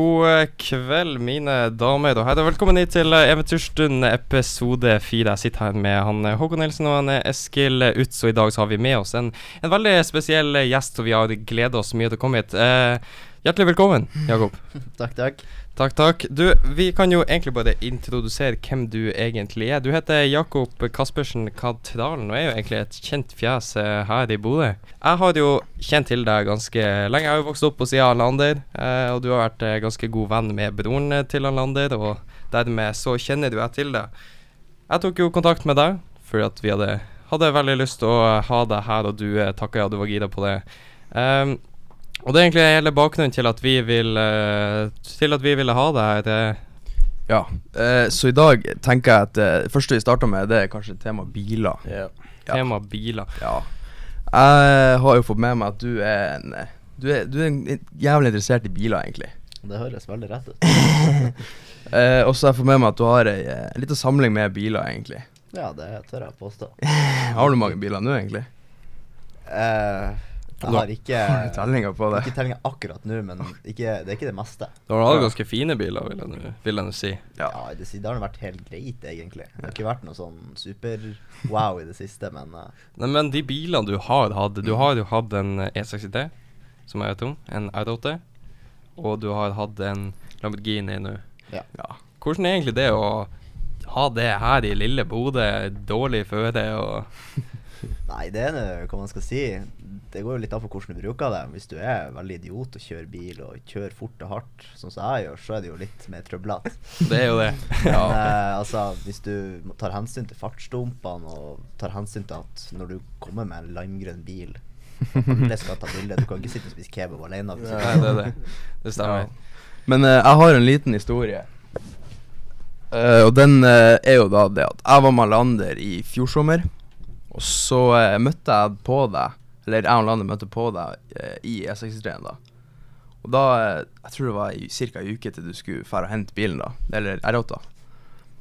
God eh, kveld, mine damer og herrer. Velkommen hit til eh, Eventyrstund episode fire. Jeg sitter her med han eh, Håkon Nilsen og han Eskil Utz, og i dag så har vi med oss en, en veldig spesiell gjest, og vi har gleda oss mye til å komme hit. Eh, hjertelig velkommen, Jakob. takk, takk. Takk, takk. Du, vi kan jo egentlig bare introdusere hvem du egentlig er. Du heter Jakob Kaspersen Katralen og er jo egentlig et kjent fjes eh, her i Bodø. Jeg har jo kjent til deg ganske lenge. Jeg har jo vokst opp på sida av Lander, eh, og du har vært eh, ganske god venn med broren til Lander, og dermed så kjenner du jeg til deg. Jeg tok jo kontakt med deg fordi at vi hadde, hadde veldig lyst til å ha deg her, og du takka ja, du var gira på det. Um, og det er egentlig hele bakgrunnen til at vi vil uh, Til at vi ville ha det her. Det. Ja, eh, så i dag tenker jeg at det første vi starter med, det er kanskje tema biler. Yeah. Ja. Tema biler. Ja. Jeg har jo fått med meg at du er en eh, Du er, du er en jævlig interessert i biler, egentlig. Det høres veldig rett ut. Eh, og så har jeg fått med meg at du har ei eh, lita samling med biler, egentlig. Ja, det tør jeg påstå. Har du mange biler nå, egentlig? Eh, jeg har ikke tellinga på det? Ikke tellinga akkurat nå, men ikke, det er ikke det meste. Du har hatt ganske fine biler, vil jeg nå- vil jeg nå si. Ja, i det, det har vært helt greit, egentlig. Det har ikke vært noe sånn super-wow i det siste, men uh. Nei, men de bilene du har hatt Du har jo hatt en eh, E63, som jeg vet om. En R8. Og du har hatt en Lamborghini nå. ja. Ja. Hvordan er egentlig det å ha det her i lille Bodø? Dårlig føre og Nei, det er nå hva man skal si. Det går jo litt an på hvordan du bruker det. Hvis du er veldig idiot og kjører bil og kjører fort og hardt, sånn som jeg gjør, så er det jo litt mer trøblete. Det er jo det. Men eh, altså, hvis du tar hensyn til fartsdumpene og tar hensyn til at når du kommer med en limegrønn bil Alle skal ta bilde. Du kan ikke sitte og spise kebab alene. Nei, det er det. Det stemmer. Men eh, jeg har en liten historie. Uh, og den uh, er jo da det at jeg var med Lander i fjor sommer. Og så eh, møtte jeg på deg, eller jeg og Lander møtte på deg eh, i E63-en da. Og da, eh, jeg tror det var ca. ei uke til du skulle fære og hente bilen, da. Eller R8.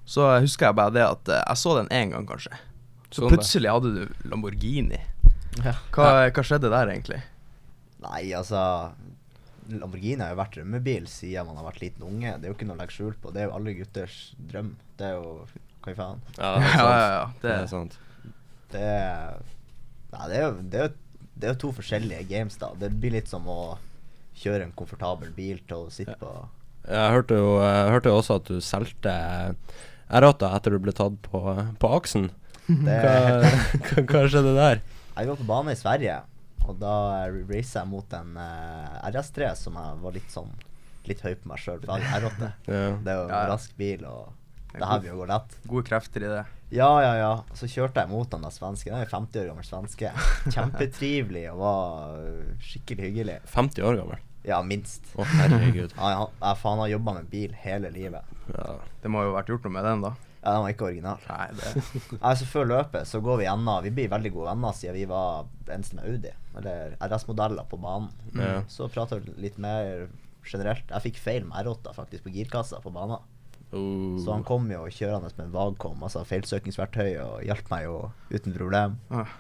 Så eh, husker jeg bare det at eh, jeg så den én gang, kanskje. Så Sånn det. plutselig hadde du Lamborghini. Ja. Hva, hva skjedde der, egentlig? Nei, altså Lamborghini har jo vært drømmebil siden man har vært liten unge. Det er jo ikke noe å legge skjul på. Det er jo alle gutters drøm. Det er jo Hva i faen? Ja, det er Ja, sant. ja, ja. Det Det, er sant. Det er Nei, det er jo, det er jo, det er jo to forskjellige games, da. Det blir litt som å kjøre en komfortabel bil til å sitte på Jeg hørte jo jeg hørte jo også at du solgte R8 etter du ble tatt på, på aksen. Det Hva, hva, hva skjedde der? Jeg var på bane i Sverige, og da racer jeg mot en uh, RS3 som jeg var litt sånn Litt høy på meg sjøl. Ja. Det er jo en Ja, ja. rask bil, og det her vil jo gå lett. gode krefter i det. Ja, ja, ja. Så kjørte jeg mot han der svensken. Han er jo 50 år gammel svenske. Kjempetrivelig og var skikkelig hyggelig. 50 år gammel. Ja, minst. Å, herregud. Han, han, jeg faen har jobba med bil hele livet. Ja. Det må jo ha vært gjort noe med den, da. Ja, Den var ikke original. Nei, det Altså Før løpet så går vi gjennom Vi blir veldig gode venner siden vi var eneste med Audi, eller RS-modeller, på banen. Mm. Så prater vi litt mer generelt. Jeg fikk feil med R8 faktisk på girkassa på banen. Oh. Så han kom jo kjørende med en Vagcom, altså feilsøkingsverktøy, og hjalp meg jo uten problem. ah.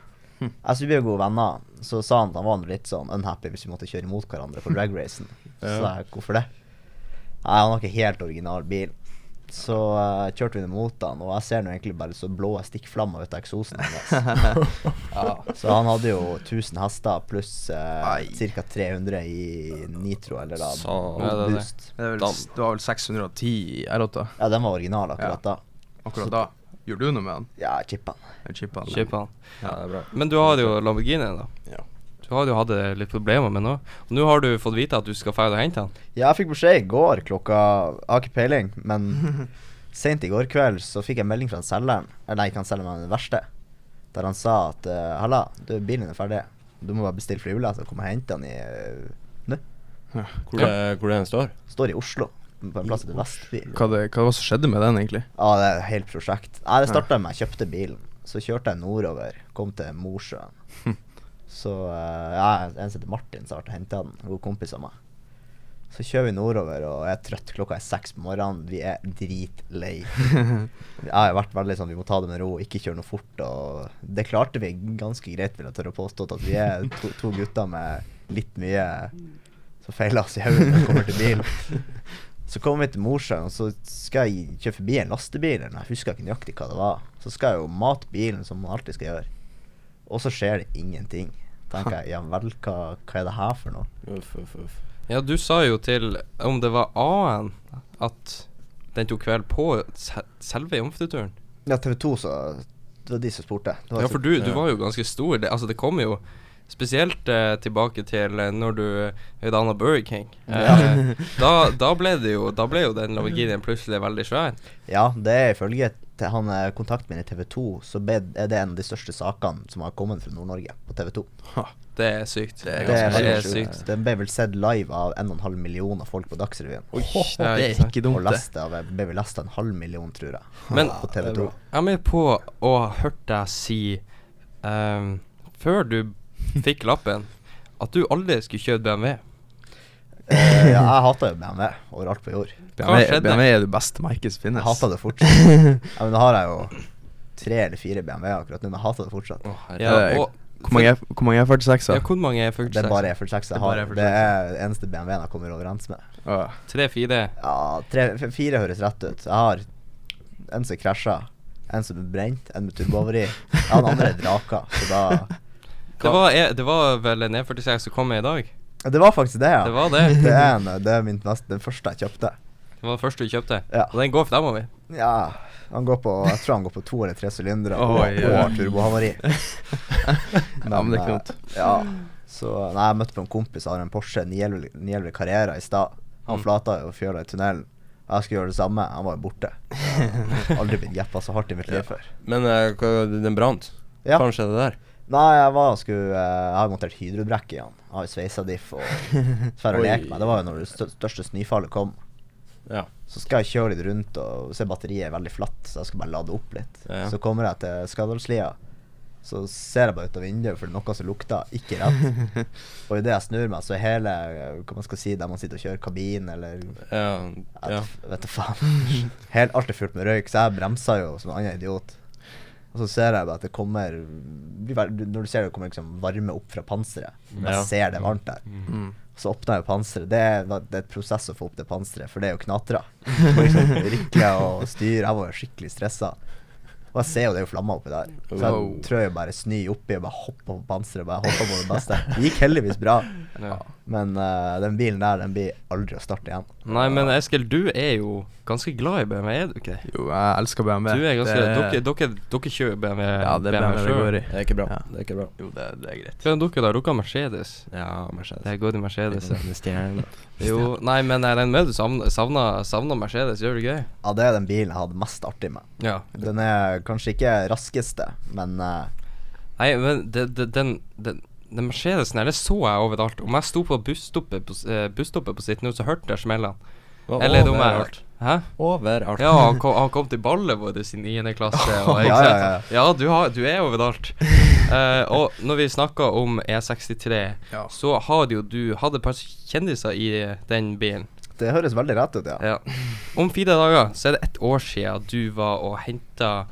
Altså, vi ble gode venner. Så sa han at han var litt sånn unhappy hvis vi måtte kjøre imot hverandre på dragracen. Så Ja. sa jeg hvorfor det? Nei, han har ikke helt original bil. Så uh, kjørte vi ned mot han, og jeg ser nå egentlig bare så blå stikkflammer ut av eksosen hans. ja. Så han hadde jo 1000 hester pluss uh, ca. 300 i nitro, eller da Så- Ja, det det. Det, var vel 610 i R8 Ja, den var original akkurat da. akkurat da. Gjorde du noe med den? Ja, chippa den. Den chippa den? Ja, det er bra. Men du har jo Lamborghinien, da. Ja. Du har jo hatt eh, litt problemer med noe. Og nå har du fått vite at du skal dra og hente han. Ja, jeg fikk beskjed i går klokka Jeg har ikke peiling, men sent i går kveld så fikk jeg melding fra en selgeren Eller nei, ikke han selgeren, men den verste. Der han sa at eh, Halla, du, bilen din er ferdig. Du må bare bestille flybillett og komme og hente den i nå. Ja. Hvor, det, hvor den står? Står i Oslo, på en plass til Vestby. Hva, det, hva var det som skjedde med den, egentlig? Ja, det er et helt prosjekt. Nei, Det starta med at jeg kjøpte bilen. Så kjørte jeg nordover, kom til Mosjøen. Så eh, ja, en som heter Martin, som har henta den. En god kompis av meg. Så kjører vi nordover, og jeg er trøtt. Klokka er seks på morgenen. Vi er dritlei. Jeg har vært veldig sånn Vi må ta det med ro, ikke kjøre noe fort. Og det klarte vi ganske greit, vil jeg tørre å påstå. At vi er to, to gutter med litt mye som feiler oss i hodet når vi kommer til bilen. Så kommer vi til Mosjøen, og så skal jeg kjøre forbi en lastebil. eller Jeg husker ikke nøyaktig hva det var. Så skal jeg jo mate bilen, som man alltid skal gjøre. Og så skjer det ingenting. tenker jeg, ja vel, hva, hva er det her for noe? Uff, uff, uff. Ja, du sa jo til om det var A-en at den tok kveld på selve jomfruturen. Ja, TV 2, så Det var de som spurte. Ja, for du, du var jo ganske stor. Det, altså, det kom jo spesielt eh, tilbake til eh, når du høydana Burger King. Eh, da, da ble det jo Da ble jo den Lamborghinien plutselig veldig svær. Ja, det er ifølge til han eh, kontakten min i TV 2, så er det en av de største sakene som har kommet fra Nord-Norge på TV 2. Det er sykt. Det er Det er ganske er sykt. Den ble vel sett live av 1,5 millioner folk på Dagsrevyen. Oi, det er ikke dumt, det. Og ble av en halv million, tror jeg. Men på TV 2. jeg er med på å ha hørt deg si um, Før du fikk lappen, at du aldri skulle kjøre BMW. Eh, ja, jeg hater jo BMW overalt på jord. BMW. BMW er det beste merket som finnes. Jeg hater det fortsatt. Ja, men nå har jeg jo tre eller fire BMW akkurat nå, men jeg hater det fortsatt. Ja, og Hvor mange, er- hvor mange er 46 ja, hvor mange er 46? Det er bare E46 Det er jeg har. E46. Det er den eneste BMW-en jeg kommer overens med. Tre-fire. Ja, tre, fire høres rett ut. Jeg har en som krasja, en som er brent, en med turboavari. Ja, den andre er draka, så da Det var, det var vel en E46 som kom med i dag? Det var faktisk det, ja. Det var det. Det er, en, det er min neste, den første jeg kjøpte. Det var den første du kjøpte. Ja. Og den går fremover. Ja, han går på Jeg tror han går på to eller tre sylindere og, Oi, og oi. har turbohavari. Ja, men det er eh. Ja. Så Nei, jeg møtte på en kompis som har en Porsche 911 911 Carrera i stad. Han Mm. flata jo fjøla i tunnelen. Jeg skulle gjøre det samme. Han var jo borte. Aldri blitt jeppa så hardt i mitt liv før. Men uh, den brant? Ja. Kanskje skjedde der? Nei, jeg var skulle uh, Jeg har montert hydrobrekk i han. Jo sveisadiff og drar og leker lek med. Det var jo når det største snøfallet kom. Ja. Så skal jeg kjøre litt rundt og se batteriet er veldig flatt, så jeg skal bare lade opp litt. Ja. Så kommer jeg til Skadalslia, så ser jeg bare ut av vinduet, for det er noe som lukter ikke rett. og idet jeg snur meg, så er hele hva man skal si, der man sitter og kjører kabin, eller Ja. ja. Vet du faen. Helt alt er fullt med røyk, så jeg bremsa jo som en annen idiot. Og så ser jeg bare at det kommer Når du ser det kommer liksom varme opp fra panseret. Jeg Ja. ser det varmt der. Mm. Så åpna jeg panseret. Det, er- det er et prosess å få opp det panseret, for det er jo knatra. Rikle og styr. Jeg var jo skikkelig stressa. Og jeg ser jo det er jo flammer oppi der. Så jeg Wow. tror jeg bare sny oppi og bare hopper på panseret. Bare hopper på det beste. Det gikk heldigvis bra. Ja. Men uh, den bilen der, den blir aldri å starte igjen. Nei, men Eskil, du er jo ganske glad i BMW, er du ikke det? Jo, jeg elsker BMW. Du er ganske Det- dere, dere, dere kjører BMW, Ja, det er BMW det selv. går i. Det er ikke bra. Ja. Det er ikke bra. Jo, det, det er greit. Hva er dere da? Dere har Mercedes. Ja, Mercedes. Det er godt i Mercedes. Jo, nei, men jeg regner med du savner, Mercedes, gjør du ikke det? Ja, det er den bilen jeg hadde mest artig med. Ja. Den er kanskje ikke raskeste, men uh... Nei, men det, det, den, den, den Mercedesen her, det så jeg overalt. Om jeg sto på busstoppet på, eh, busstoppet på sitt nå, så hørte jeg smellene. Eller om jeg hørte Hæ? Overalt. Ja, han kom, han kom til ballet vårt i 9. klasse. Og, ja, Ja, ja, ja, du, har, du er overalt. uh, og når vi snakker om E63, Ja. så hadde jo du hatt et par kjendiser i den bilen. det høres veldig rett ut, ja. Ja. Om fire dager så er det ett år siden du var og henta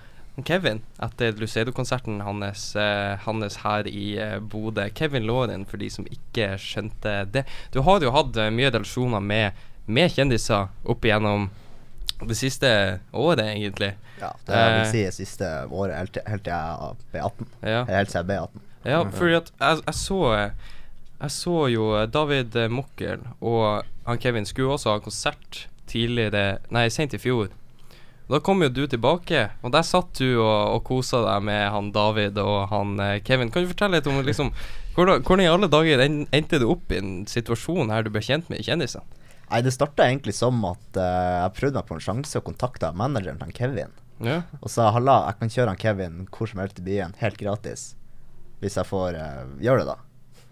Kevin etter Lucedo-konserten hans, eh, hans her i eh, Bodø. Kevin Lauren, for de som ikke skjønte det. Du har jo hatt eh, mye relasjoner med, med kjendiser opp igjennom det siste året, egentlig. ja det vil si det siste året, helt helt til jeg ble 18. Ja. Helt til jeg ble 18. Ja, fordi at jeg, jeg så Jeg så jo David Mokkel og han Kevin skulle også ha konsert tidligere Nei, sent i fjor. Da kom jo du tilbake, og der satt du og, og kosa deg med han David og han eh, Kevin. Kan du fortelle litt om liksom hvordan, hvordan i alle dager en, endte du opp i en situasjon her du ble kjent med kjendisene? Nei, det starta egentlig som at uh, jeg prøvde meg på en sjanse og kontakta manageren til Kevin. Ja. Og sa halla, jeg kan kjøre han Kevin hvor som helst i byen, helt gratis. Hvis jeg får uh, gjøre det, da.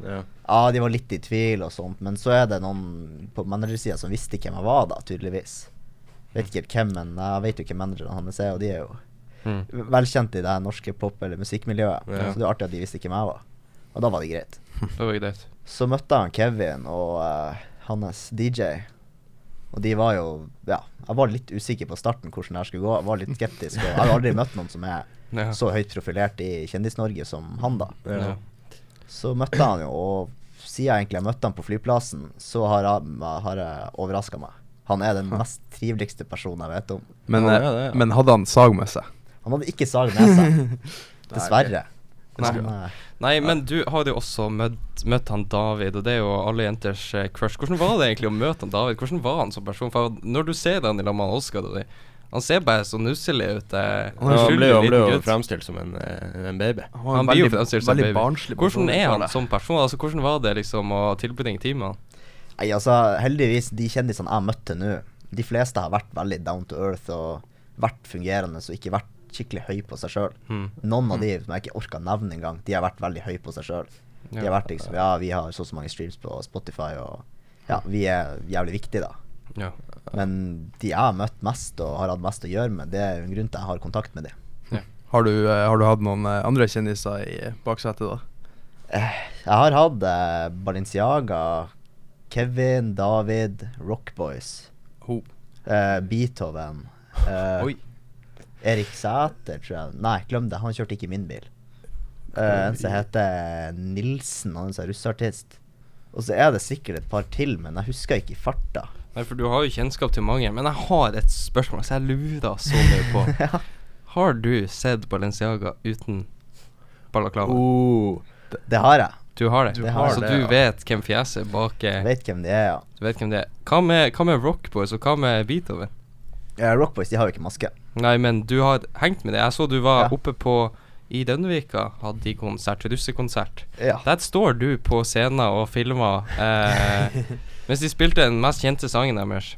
Ja. Ja, de var litt i tvil og sånt, men så er det noen på managersida som visste hvem jeg var, da, tydeligvis. Vet ikke helt hvem, men jeg vet jo hvem managerne hans er, og de er jo Mm. velkjent i det norske pop- eller musikkmiljøet. Ja. Så det er artig at de visste hvem jeg var. Og da var det greit. Det var greit. Så møtte jeg han Kevin og uh, hans DJ. Og de var jo Ja, jeg var litt usikker på starten hvordan det her skulle gå. Jeg var litt skeptisk. Og jeg har aldri møtt noen som er Ja. så høyt profilert i Kjendis-Norge som han, da. Ja. Ja. Så møtte han jo, og siden jeg egentlig møtte han på flyplassen, så har jeg, har jeg overraska meg. Han er den mest triveligste personen jeg vet om. Men, Ja, eh, ja, det, ja. men hadde han sag med seg? Han hadde ikke sag med seg, dessverre. Nei. Nei, men du har jo også møtt, møtt han David, og det er jo alle jenters eh, crush. Hvordan var det egentlig å møte han David? Hvordan var han som person? For når du ser han i lag med Oskar og de, han ser bare så nusselig ut. Eh, Han han ble jo, han ble jo fremstilt som en, en baby. Han, Han blir jo fremstilt som en baby. Hvordan er han som person? Altså, hvordan var det liksom å tilbringe den med han? Nei, altså, heldigvis, de kjendisene jeg møtte nå, de fleste har vært veldig down to earth og vært fungerende og ikke vært skikkelig høy på seg sjøl. Mm. Noen av de som jeg ikke orka nevne engang, de har vært veldig høy på seg sjøl. De har vært liksom Ja, vi har så og så mange streams på Spotify, og ja, vi er jævlig viktige, da. Ja. Men de jeg har møtt mest og har hatt mest å gjøre med, det er en grunn til at jeg har kontakt med dem. Har du, eh, har du hatt noen eh, andre kjendiser i baksetet, da? Jeg har hatt eh, Balenciaga, Kevin, David, Rockboys, Ho. eh, Beethoven Uh. Erik Sæter, tror jeg. Nei, glem det. Han kjørte ikke min bil. Uh, en som heter Nilsen, han er en sånn russeartist. Og så er det sikkert et par til, men jeg husker ikke i farta. Nei, for du har jo kjennskap til mange. Men jeg har et spørsmål så jeg lurer så mye på. Ja. Har du sett Balenciaga uten balaklava? Oh. Det har jeg. Du har det? Du har så det, du ja. vet hvem fjeset bak? Jeg vet hvem det er, ja. Du vet hvem det er? Hva med, hva med Rockboys, og hva med Beethoven? Eh, Rockboys de har jo ikke maske. Nei, men du har hengt med det. Jeg så du var Ja. oppe på i Dønnvika hadde de konsert, russekonsert. Ja. Der står du på scenen og filmer eh, mens de spilte den mest kjente sangen deres.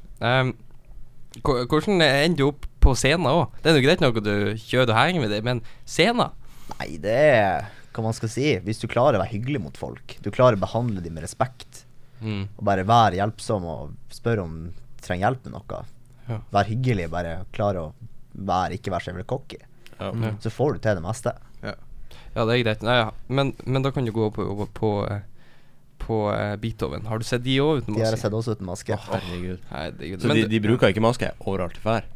Hvor- hvordan ender du opp på scenen òg? Det er jo greit nok at du kjører og henger med det, men scenen? Nei, det er hva man skal si. Hvis du klarer å være hyggelig mot folk, du klarer å behandle dem med respekt, Mm. og bare være hjelpsom og spørre om de trenger hjelp med noe. Ja. Vær hyggelig, bare klare å være, ikke være så jævlig cocky. Ja. Ja. Så får du til det meste. Ja, det er greit. Nei, ja. men, men da kan du gå på, på, på, eh, på eh, Beethoven. Har du sett de òg uten maske? De har jeg sett også uten maske. Herregud. Herregud. Så de, de bruker ikke maske overalt i ferd?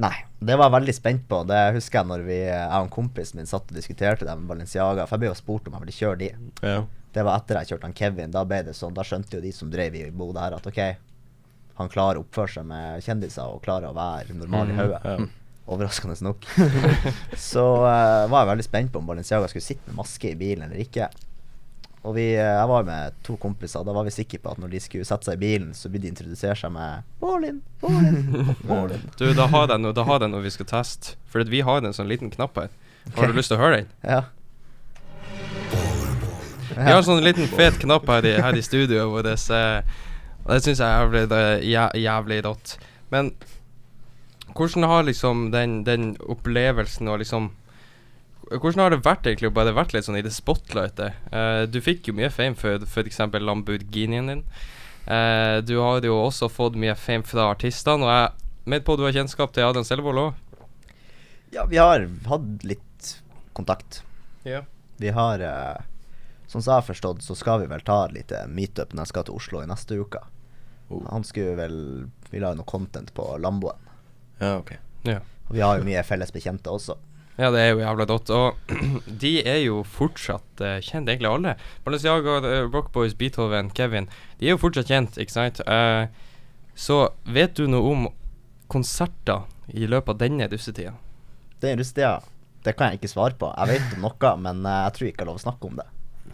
Nei, det var jeg veldig spent på. Det husker jeg når vi, jeg og en kompis min satt og diskuterte det med Balenciaga. For jeg ble jo spurt om jeg ville kjøre de. Ja. Det var etter jeg kjørte han Kevin. Da ble det sånn, da skjønte jo de som drev i Bodø her at OK, han klarer å oppføre seg med kjendiser og klarer å være normal i hodet. Ja. Overraskende nok. Så uh, var jeg veldig spent på om Balenciaga skulle sitte med maske i bilen eller ikke. Og vi, eh, jeg var med to kompiser, da var vi sikre på at når de skulle sette seg i bilen, så burde de introdusere seg med Bålin, Bålin, Bålin. Du, da har jeg noe, da har jeg noe vi skal teste. For vi har en sånn liten knapp her. Har du lyst til å høre den? Ja. Vi har en sånn liten fet knapp her i, her i studioet vårt. eh, Og det syns jeg er jævlig, er jævlig rått. Men hvordan har liksom den, den opplevelsen og liksom Hvordan har det vært egentlig å bare vært litt sånn i det spotlightet? Uh, du fikk jo mye fame for f.eks. Lamborghinien din. Uh, du har jo også fått mye fame fra artistene, og jeg med på du har kjennskap til Adrian Selvold òg. ja, vi har hatt litt kontakt. Ja. Vi har eh, Sånn som jeg har forstått, så skal vi vel ta et lite meetup når jeg skal til Oslo i neste uke. Oh. Han skulle vel Vi la noe content på Lamboen. ja, ok. ja. Og vi har jo mye felles bekjente også. Ja, det er jo jævla rått. Og de er jo fortsatt uh, kjent, egentlig alle. Balenciaga, uh, Rockboys, Beethoven, Kevin. De er jo fortsatt kjent, ikke sant? Uh, så vet du noe om konserter i løpet av denne russetida? Den russetida, det kan jeg ikke svare på. Jeg vet om noe, men jeg tror ikke jeg har lov å snakke om det.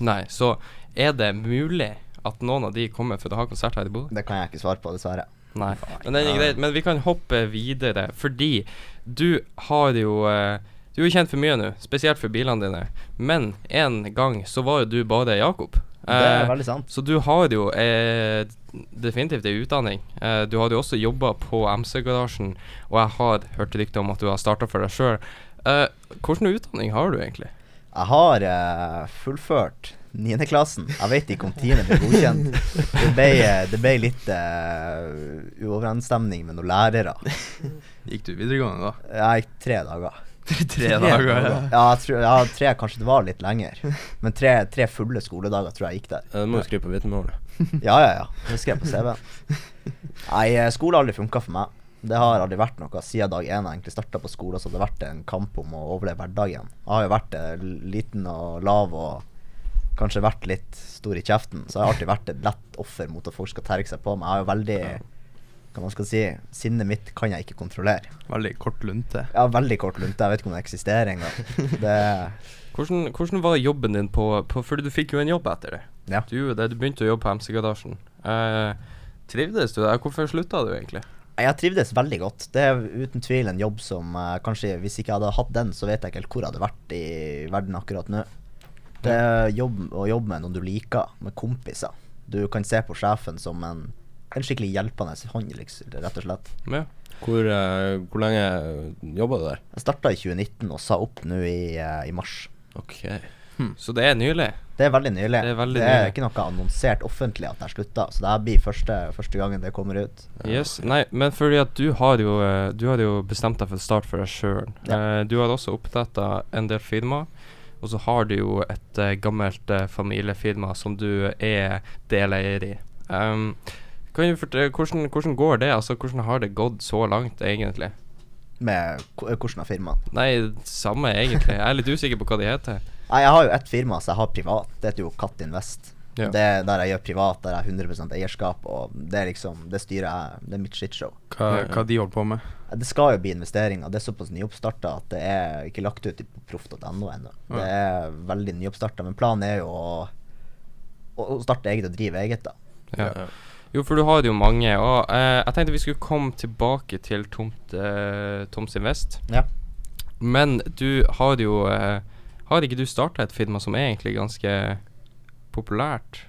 Nei, så er det mulig at noen av de kommer for å ha konsert her i Bodø? Det kan jeg ikke svare på, dessverre. Nei, men det er greit. Men vi kan hoppe videre, fordi du har jo eh, Du er jo kjent for mye nå, spesielt for bilene dine. Men en gang så var jo du bare Jakob. Det er Eh, veldig sant. Så du har jo eh, definitivt en utdanning. Eh, du har jo også jobba på MC-garasjen, og jeg har hørt rykter om at du har starta for deg sjøl. Eh, hvilken utdanning har du egentlig? Jeg har eh, fullført 9. klassen. Jeg vet ikke om 10. ble godkjent. Det ble, eh, det ble litt uh, uoverensstemning med noen lærere. Gikk du videregående da? Jeg gikk tre dager. Tre dager, ja. Ja, tror, ja, tre kanskje det var litt lenger. Men tre, tre fulle skoledager tror jeg gikk der. Ja, Du må jo skrive på vitnemålet. Ja, ja, ja. Det skrev jeg på CV-en. Nei, eh, skole har aldri funka for meg. Det har aldri vært noe siden dag én jeg egentlig starta på skole, så det har vært en kamp om å overleve hverdagen. Jeg har jo vært eh, liten og lav og kanskje vært litt stor i kjeften, så jeg har alltid vært et lett offer mot at folk skal terke seg på meg. Jeg har jo veldig Hva man skal si Sinnet mitt kan jeg ikke kontrollere. Veldig kort lunte. Ja, veldig kort lunte, jeg vet ikke om det eksisterer engang. Det Hvordan, hvordan var jobben din på, på Fordi du fikk jo en jobb etter det. Ja. Du, det, du begynte å jobbe på MC-Gadasjen. Eh, trivdes du der? Hvorfor slutta du egentlig? Jeg trivdes veldig godt. Det er uten tvil en jobb som eh, kanskje Hvis ikke jeg hadde hatt den, så vet jeg ikke helt hvor jeg hadde vært i verden akkurat nå. Det er jobb å jobbe med noen du liker, med kompiser. Du kan se på sjefen som en, en skikkelig hjelpende hånd, liksom, rett og slett. Ja. Hvor, uh, hvor lenge jobba du der? Jeg starta i 2019 og sa opp nå i, uh, i mars. Ok. Så det er nylig? Det er veldig nylig. Det er veldig det er nylig. ikke noe annonsert offentlig at jeg slutta, så det her blir første, første gangen det kommer ut. Yes. Nei, men fordi at du har jo eh, Du har jo bestemt deg for å starte for deg sjøl. Ja. du har også oppretta en del firma, Og så har du jo et gammelt familiefirma som du er deleier i. Um, kan du fortelle, hvordan, hvordan går det? Altså, Hvordan har det gått så langt, egentlig? Med hvordan av firmaene. Nei, samme egentlig. Jeg er litt usikker på hva de heter. Nei, jeg har jo ett firma som jeg har privat. Det heter jo Katt Invest. Ja. Det er der jeg gjør privat, der jeg har 100% eierskap, og det er liksom Det styrer jeg. Det er mitt shitshow. Hva, Ja, ja. hva de holder på med. Det skal jo bli investeringer. Det er såpass nyoppstarta at det er ikke lagt ut på proff.no ennå. Det er veldig nyoppstarta, men planen er jo å, å starte eget og drive eget, da. Ja. Jo, for du har jo mange. Og eh, jeg tenkte vi skulle komme tilbake til Tomt, eh, Toms Invest. Ja. Men du har jo eh, Har ikke du starta et firma som er egentlig ganske populært?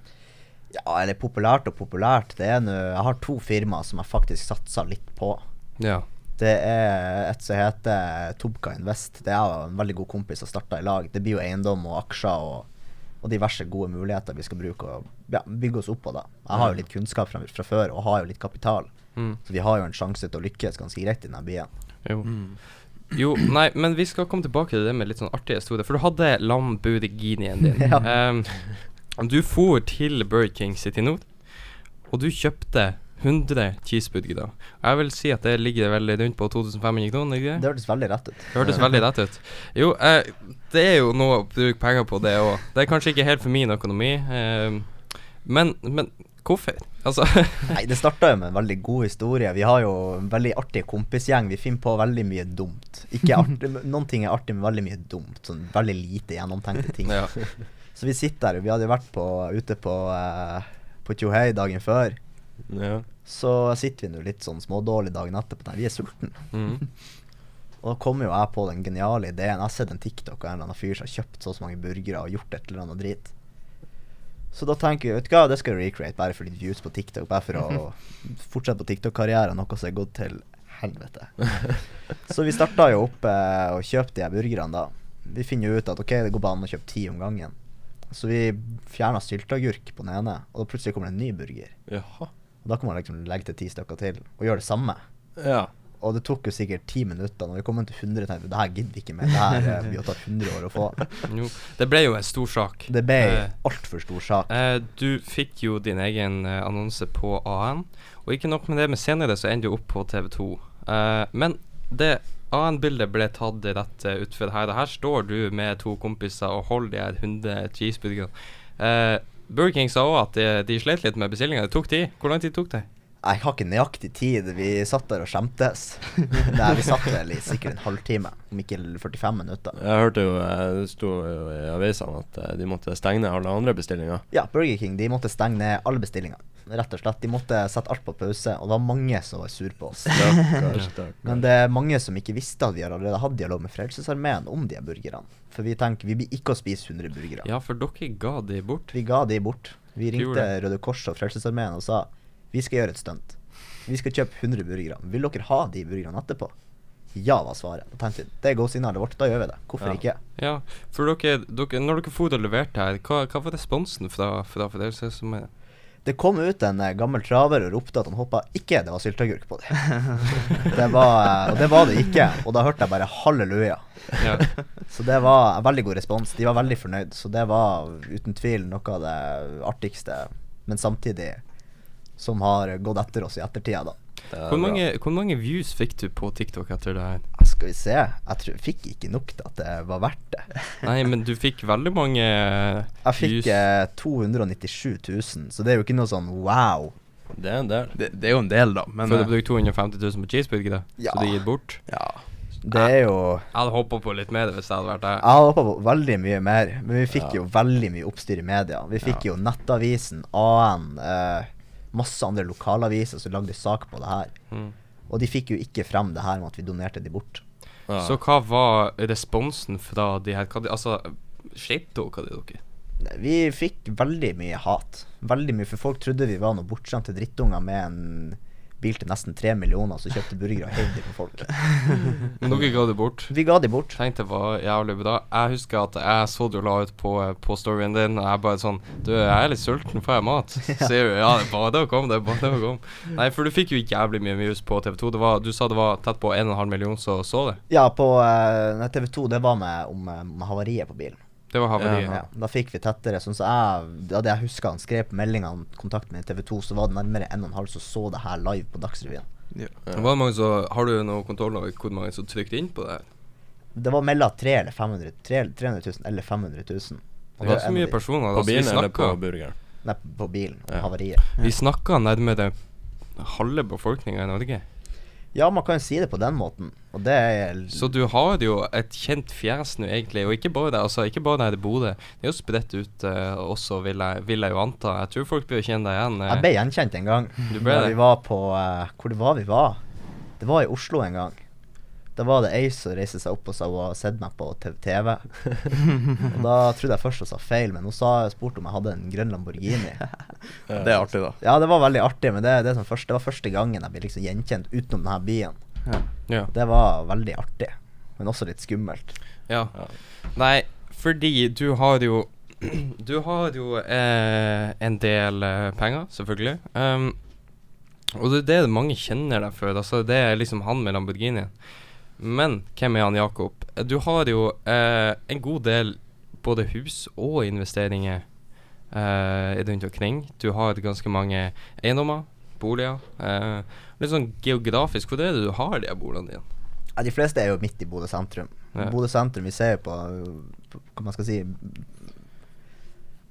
Ja, eller populært og populært. Det er nå Jeg har to firmaer som jeg faktisk satser litt på. Ja. Det er et som heter Tobka Invest. Det er jo en veldig god kompis som starta i lag. Det blir jo eiendom og aksjer og, og diverse gode muligheter vi skal bruke å ja, bygge oss opp på. da. Jeg har jo litt kunnskap fra, fra før og har jo litt kapital. Mm. Så vi har jo en sjanse til å lykkes ganske greit i denne byen. Jo. Jo, nei, men vi skal komme tilbake til det med litt sånn artige historier. For du hadde Lambudiginien din. Ja. um, du for til Bird King City Nord, og du kjøpte 100 cheeseburgere. Jeg vil si at det ligger vel rundt på 2500 kroner, ikke Det hørtes veldig rett ut. Det hørtes veldig rett ut. Jo, eh, det er jo noe å bruke penger på, det òg. Det er kanskje ikke helt for min økonomi, eh, men, men hvorfor? Altså Nei, det starta jo med en veldig god historie. Vi har jo en veldig artig kompisgjeng. Vi finner på veldig mye dumt. Ikke artig, Noen ting er artig, men veldig mye dumt. Sånn veldig lite gjennomtenkte ting. ja. Så vi sitter der, vi hadde jo vært på, ute på, eh, på Tjohei dagen før. Ja. Så sitter vi nå litt sånn smådårlig dagen etterpå. Nei, vi er sultne. Mm. Og da kommer jo jeg på den geniale ideen. Jeg har sett en TikTok av en eller annen fyr som har kjøpt så og så mange burgere og gjort et eller annet drit. Så da tenker vi vet du hva, det skal vi recreate bare for litt views på TikTok. Bare for å fortsette på TikTok-karrieren, noe som er gått til helvete. Så vi starta jo opp eh, og kjøpte de her burgerne da. Vi finner jo ut at ok, det går bare an å kjøpe ti om gangen. Så vi fjerna sylteagurk på den ene, og da plutselig kommer det en ny burger. Jaha. Og da kan man liksom legge til ti stykker til og gjøre det samme. Ja. Og det tok jo sikkert ti minutter. Når vi kom til 100, tenkte vi det her gidder vi ikke mer. Det her eh, blir å ta 100 år å få. Jo, det ble jo en stor sak. Det ble Eh, altfor stor sak. Eh, du fikk jo din egen eh, annonse på AN, og ikke nok med det, men senere så endte du opp på TV2. Eh, men det AN-bildet ble tatt rett uh, utfor her, og her står du med to kompiser og holder de her 100 cheeseburgerne. Uh, Burger King sa òg at de, de slet litt med bestillinga. Det tok tid. Hvor lang tid tok det? Jeg har ikke nøyaktig tid. Vi satt der og skjemtes. Nei, vi satt vel i sikkert en halvtime, om ikke 45 minutter. Jeg hørte jo eh, Det sto jo i avisene at eh, de måtte stenge ned alle andre bestillinger. Ja, Burger King de måtte stenge ned alle bestillinger. Rett og slett. De måtte sette alt på pause, og det var mange som var sur på oss. Stakkars, stakkars. Men det er mange som ikke visste at vi har allerede hatt dialog med Frelsesarmeen om de burgerne. For vi tenker vi blir ikke å spise 100 burgere. Ja, for dere ga de bort. Vi ga de bort. Vi ringte. Røde Kors og Frelsesarmeen og sa vi skal gjøre et stunt. Vi skal kjøpe 100 burgere. Vil dere ha de burgerne etterpå? Ja, var svaret. Da tenkte vi, Det er go-signalet vårt, da gjør vi det. Hvorfor Ja. ikke? Ja, for dere, dere Når dere for og leverte her, hva, hva var responsen fra, fra er? Det kom ut en eh, gammel traver og ropte at han håpa ikke det var sylteagurk på dem. det var, eh, og det var det ikke. Og da hørte jeg bare halleluja. Ja. Så det var en veldig god respons. De var veldig fornøyd. Så det var uten tvil noe av det artigste, men samtidig som har gått etter oss i ettertida, da. Hvor mange, hvor mange views fikk du på TikTok etter det her? Skal vi se. Jeg tror, jeg fikk ikke nok til at det var verdt det. Nei, men du fikk veldig mange Jeg fikk views. eh, 297 000, så det er jo ikke noe sånn wow. Det er en del. Det, det er jo en del, da. Men For du eh, brukte 250 000 på cheeseburger da? Ja. så du gir bort. ja. Det er jo Jeg hadde hoppa på litt mer hvis jeg hadde vært der. Jeg hadde håpa på veldig mye mer, men vi fikk Ja. jo veldig mye oppstyr i media. Vi fikk jo Nettavisen, AN, eh, masse andre lokalaviser som lagde sak på det her. Mm. Og de fikk jo ikke frem det her med at vi donerte de bort. Ja. Så hva var responsen fra de her hva de, Altså, slet dere dere? Vi fikk veldig mye hat. Veldig mye, for folk trodde vi var noen bortskjemte drittunger med en bil til nesten tre millioner som kjøpte burgere og heiv dem på folk. Men dere ga det bort. Vi ga de bort. Tenkte det var jævlig bra. Jeg husker at jeg så du la ut på, på storyen din, og jeg bare sånn Du, jeg er litt sulten, får jeg mat? Sier du ja, det er bare å komme, det er bare å komme. Nei, for du fikk jo jævlig mye views på TV2. Det var, du sa det var tett på 1,5 million som så det. Ja, på uh, TV 2, det var med om, eh, om havariet på bilen. Det var havariet. Ja, da fikk vi tettere. Sånn så jeg, da det jeg husker han skrev på meldingene kontakt med TV 2, så var det nærmere 1,5 som så det her live på Dagsrevyen. ja. Var det mange som, har du noe kontroll over hvor mange som trykte inn på det? her? Det var mellom 300 eller 500 300 300 000 eller 500 000. Og Det var så mye personer. personer. På Altså, vi bilen eller på burgeren? Nei, på bilen. Ja. Havariet. vi snakka nærmere halve befolkninga i Norge. Ja, man kan jo si det på den måten. Og det er Så du har jo et kjent fjes nå, egentlig. Og ikke bare der, altså, ikke bare der i Bodø. Det er jo spredt ut uh, også, vil jeg, vil jeg jo anta. Jeg tror folk bør kjenne deg igjen. eh. Jeg ble gjenkjent en gang. Du ble det? Vi var på uh, Hvor det var vi var? Det var i Oslo en gang. Da var det ei som reiste seg opp og sa hun hadde sett meg på TV. og da trodde jeg først hun sa feil, men hun sa, spurte om jeg hadde en grønn Lamborghini. Det er artig, da. Ja, det var veldig artig, men det, det, sånn første, det var første gangen jeg ble liksom gjenkjent utenom denne byen. Ja. Det var veldig artig, men også litt skummelt. ja. Ja. Nei, fordi du har jo Du har jo eh, en del eh, penger, selvfølgelig. Um, og det er det mange kjenner deg for. Altså, det er liksom han med Lamborghinien. Men hvem er han Jakob? Du har jo eh, en god del både hus og investeringer eh, rundt omkring. Du har ganske mange eiendommer, boliger. Eh, litt sånn geografisk, hvor er det du har de boligene dine? Ja, de fleste er jo midt i Bodø sentrum. Ja. Bodø sentrum, vi ser jo på, på Hva man skal si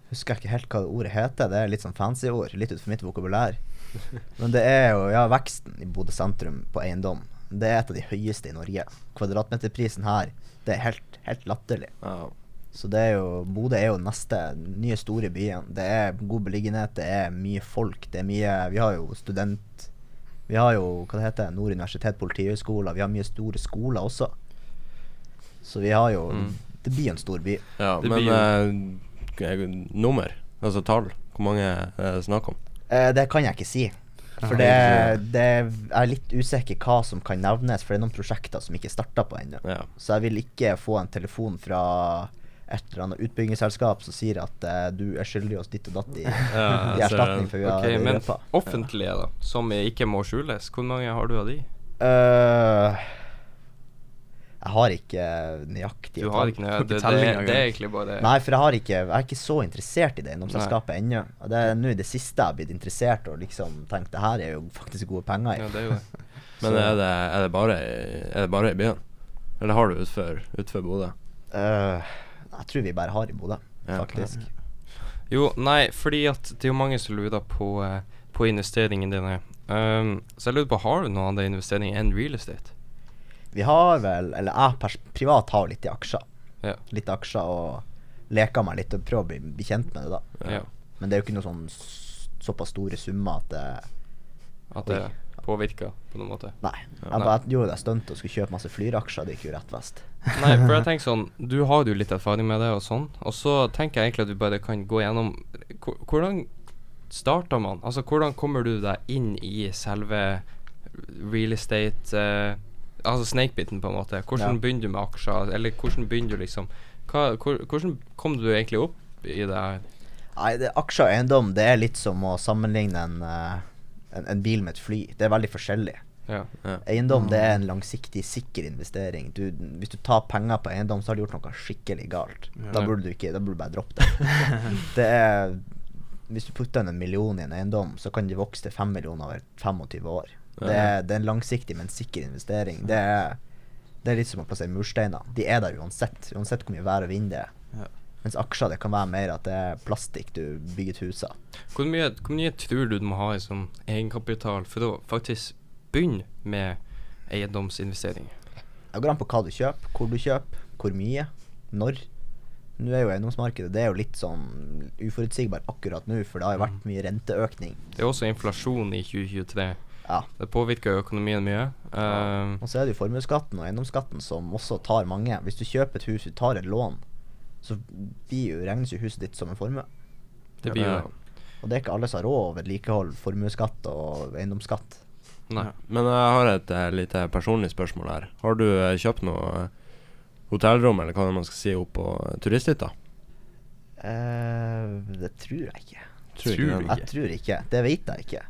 Husker jeg ikke helt hva det ordet heter. Det er litt sånn fancy ord. Litt utenfor mitt vokabulær. Men det er jo ja, veksten i Bodø sentrum på eiendom. Det er et av de høyeste i Norge. Kvadratmeterprisen her, det er helt, helt latterlig. Ja. Så det er jo Bodø er jo neste nye store byen. Det er god beliggenhet, det er mye folk. Det er mye Vi har jo student... Vi har jo hva det heter, Nord universitet politihøgskole. Vi har mye store skoler også. Så vi har jo Mm. Det blir en stor by. ja Det men blir eh, nummer, altså tall, hvor mange er det snakk om? Eh, det kan jeg ikke si. For det, det er litt usikker hva som kan nevnes, for det er noen prosjekter som ikke er starta på ennå. Ja. Så jeg vil ikke få en telefon fra et eller annet utbyggingsselskap som sier at uh, du er skyldig oss ditt og datt i, Ja, i erstatning for vi har Ok, men røpa. offentlige, da, som ikke må skjules, hvor mange har du av de? Øh, jeg har ikke nøyaktig Du har ikke nøyaktig Det, det, telling det, det er egentlig bare Nei, for jeg har ikke Jeg er ikke så interessert i det eiendomsselskapet ennå. Og Det er nå i det siste jeg har blitt interessert og liksom tenkt det her er jo faktisk gode penger Ja, det er jo det. Men er det, er, det bare, i- er det bare i byen? Eller har du utfor, utfor Bodø? Uh, jeg tror vi bare har i Bodø, Ja, faktisk. Jo, nei, fordi at det er jo mange som lurer på, eh, på investeringene dine. Um, så jeg lurer på, har du noen andre investeringer enn real estate? Vi har vel, eller jeg privat har litt i aksjer. Ja. Litt aksjer og leker meg litt og prøver å bli, bli kjent med det, da. ja. Men det er jo ikke noe sånn såpass store summer at det At det påvirker på noen måte? Nei. Ja, Jeg bare gjorde det stuntet og skulle kjøpe masse Flyr-aksjer. Det gikk jo rett vest. Nei, for jeg tenker sånn Du har jo litt erfaring med det og sånn. Og så tenker jeg egentlig at du bare kan gå gjennom Hvordan starter man? Altså, hvordan kommer du deg inn i selve real estate eh, Altså snakebiten, på en måte. Hvordan Ja. begynner du med aksjer? Eller hvordan begynner du liksom hva, hvor, Hvordan kom du egentlig opp i det her? Nei, det, aksjer og eiendom det er litt som å sammenligne en, eh, en, en bil med et fly. Det er veldig forskjellig. Ja. Ja. Eiendom det er en langsiktig, sikker investering. Du, hvis du tar penger på eiendom, så har du gjort noe skikkelig galt. Da burde du ikke, da burde du bare droppe det. det er Hvis du putter inn en million i en eiendom, så kan det vokse til fem millioner over 25 år. Det er, det er en langsiktig, men sikker investering. Det er, det er litt som å plassere mursteiner. De er der uansett. Uansett hvor mye vær og vind det er. Ja. Mens aksjer det kan være mer at det er plastikk du bygger et hus av. Hvor hvor mye tror du du må ha i sånn egenkapital for å faktisk begynne med eiendomsinvesteringer? Det går an på hva du kjøper, hvor du kjøper, hvor mye, når. Nå er jo eiendomsmarkedet det er jo litt sånn uforutsigbart akkurat nå, for det har jo vært mye renteøkning. Det er også inflasjon i 2023. Ja. Det påvirker jo økonomien mye. Uh, Og så er det jo formuesskatten og eiendomsskatten som også tar mange. Hvis du kjøper et hus, du tar et lån, så blir jo, regnes jo huset ditt som en formue. det blir jo Ja. Og det er ikke alle som har råd å vedlikeholde formuesskatt og eiendomsskatt. Nei. Men jeg har et eh, lite personlig spørsmål her. Har du eh, kjøpt noe eh, hotellrom, eller hva man skal si, opp på turisthytta? Uh, det tror jeg ikke. Tror Tror ikke. Jeg tror ikke. Det vet jeg ikke.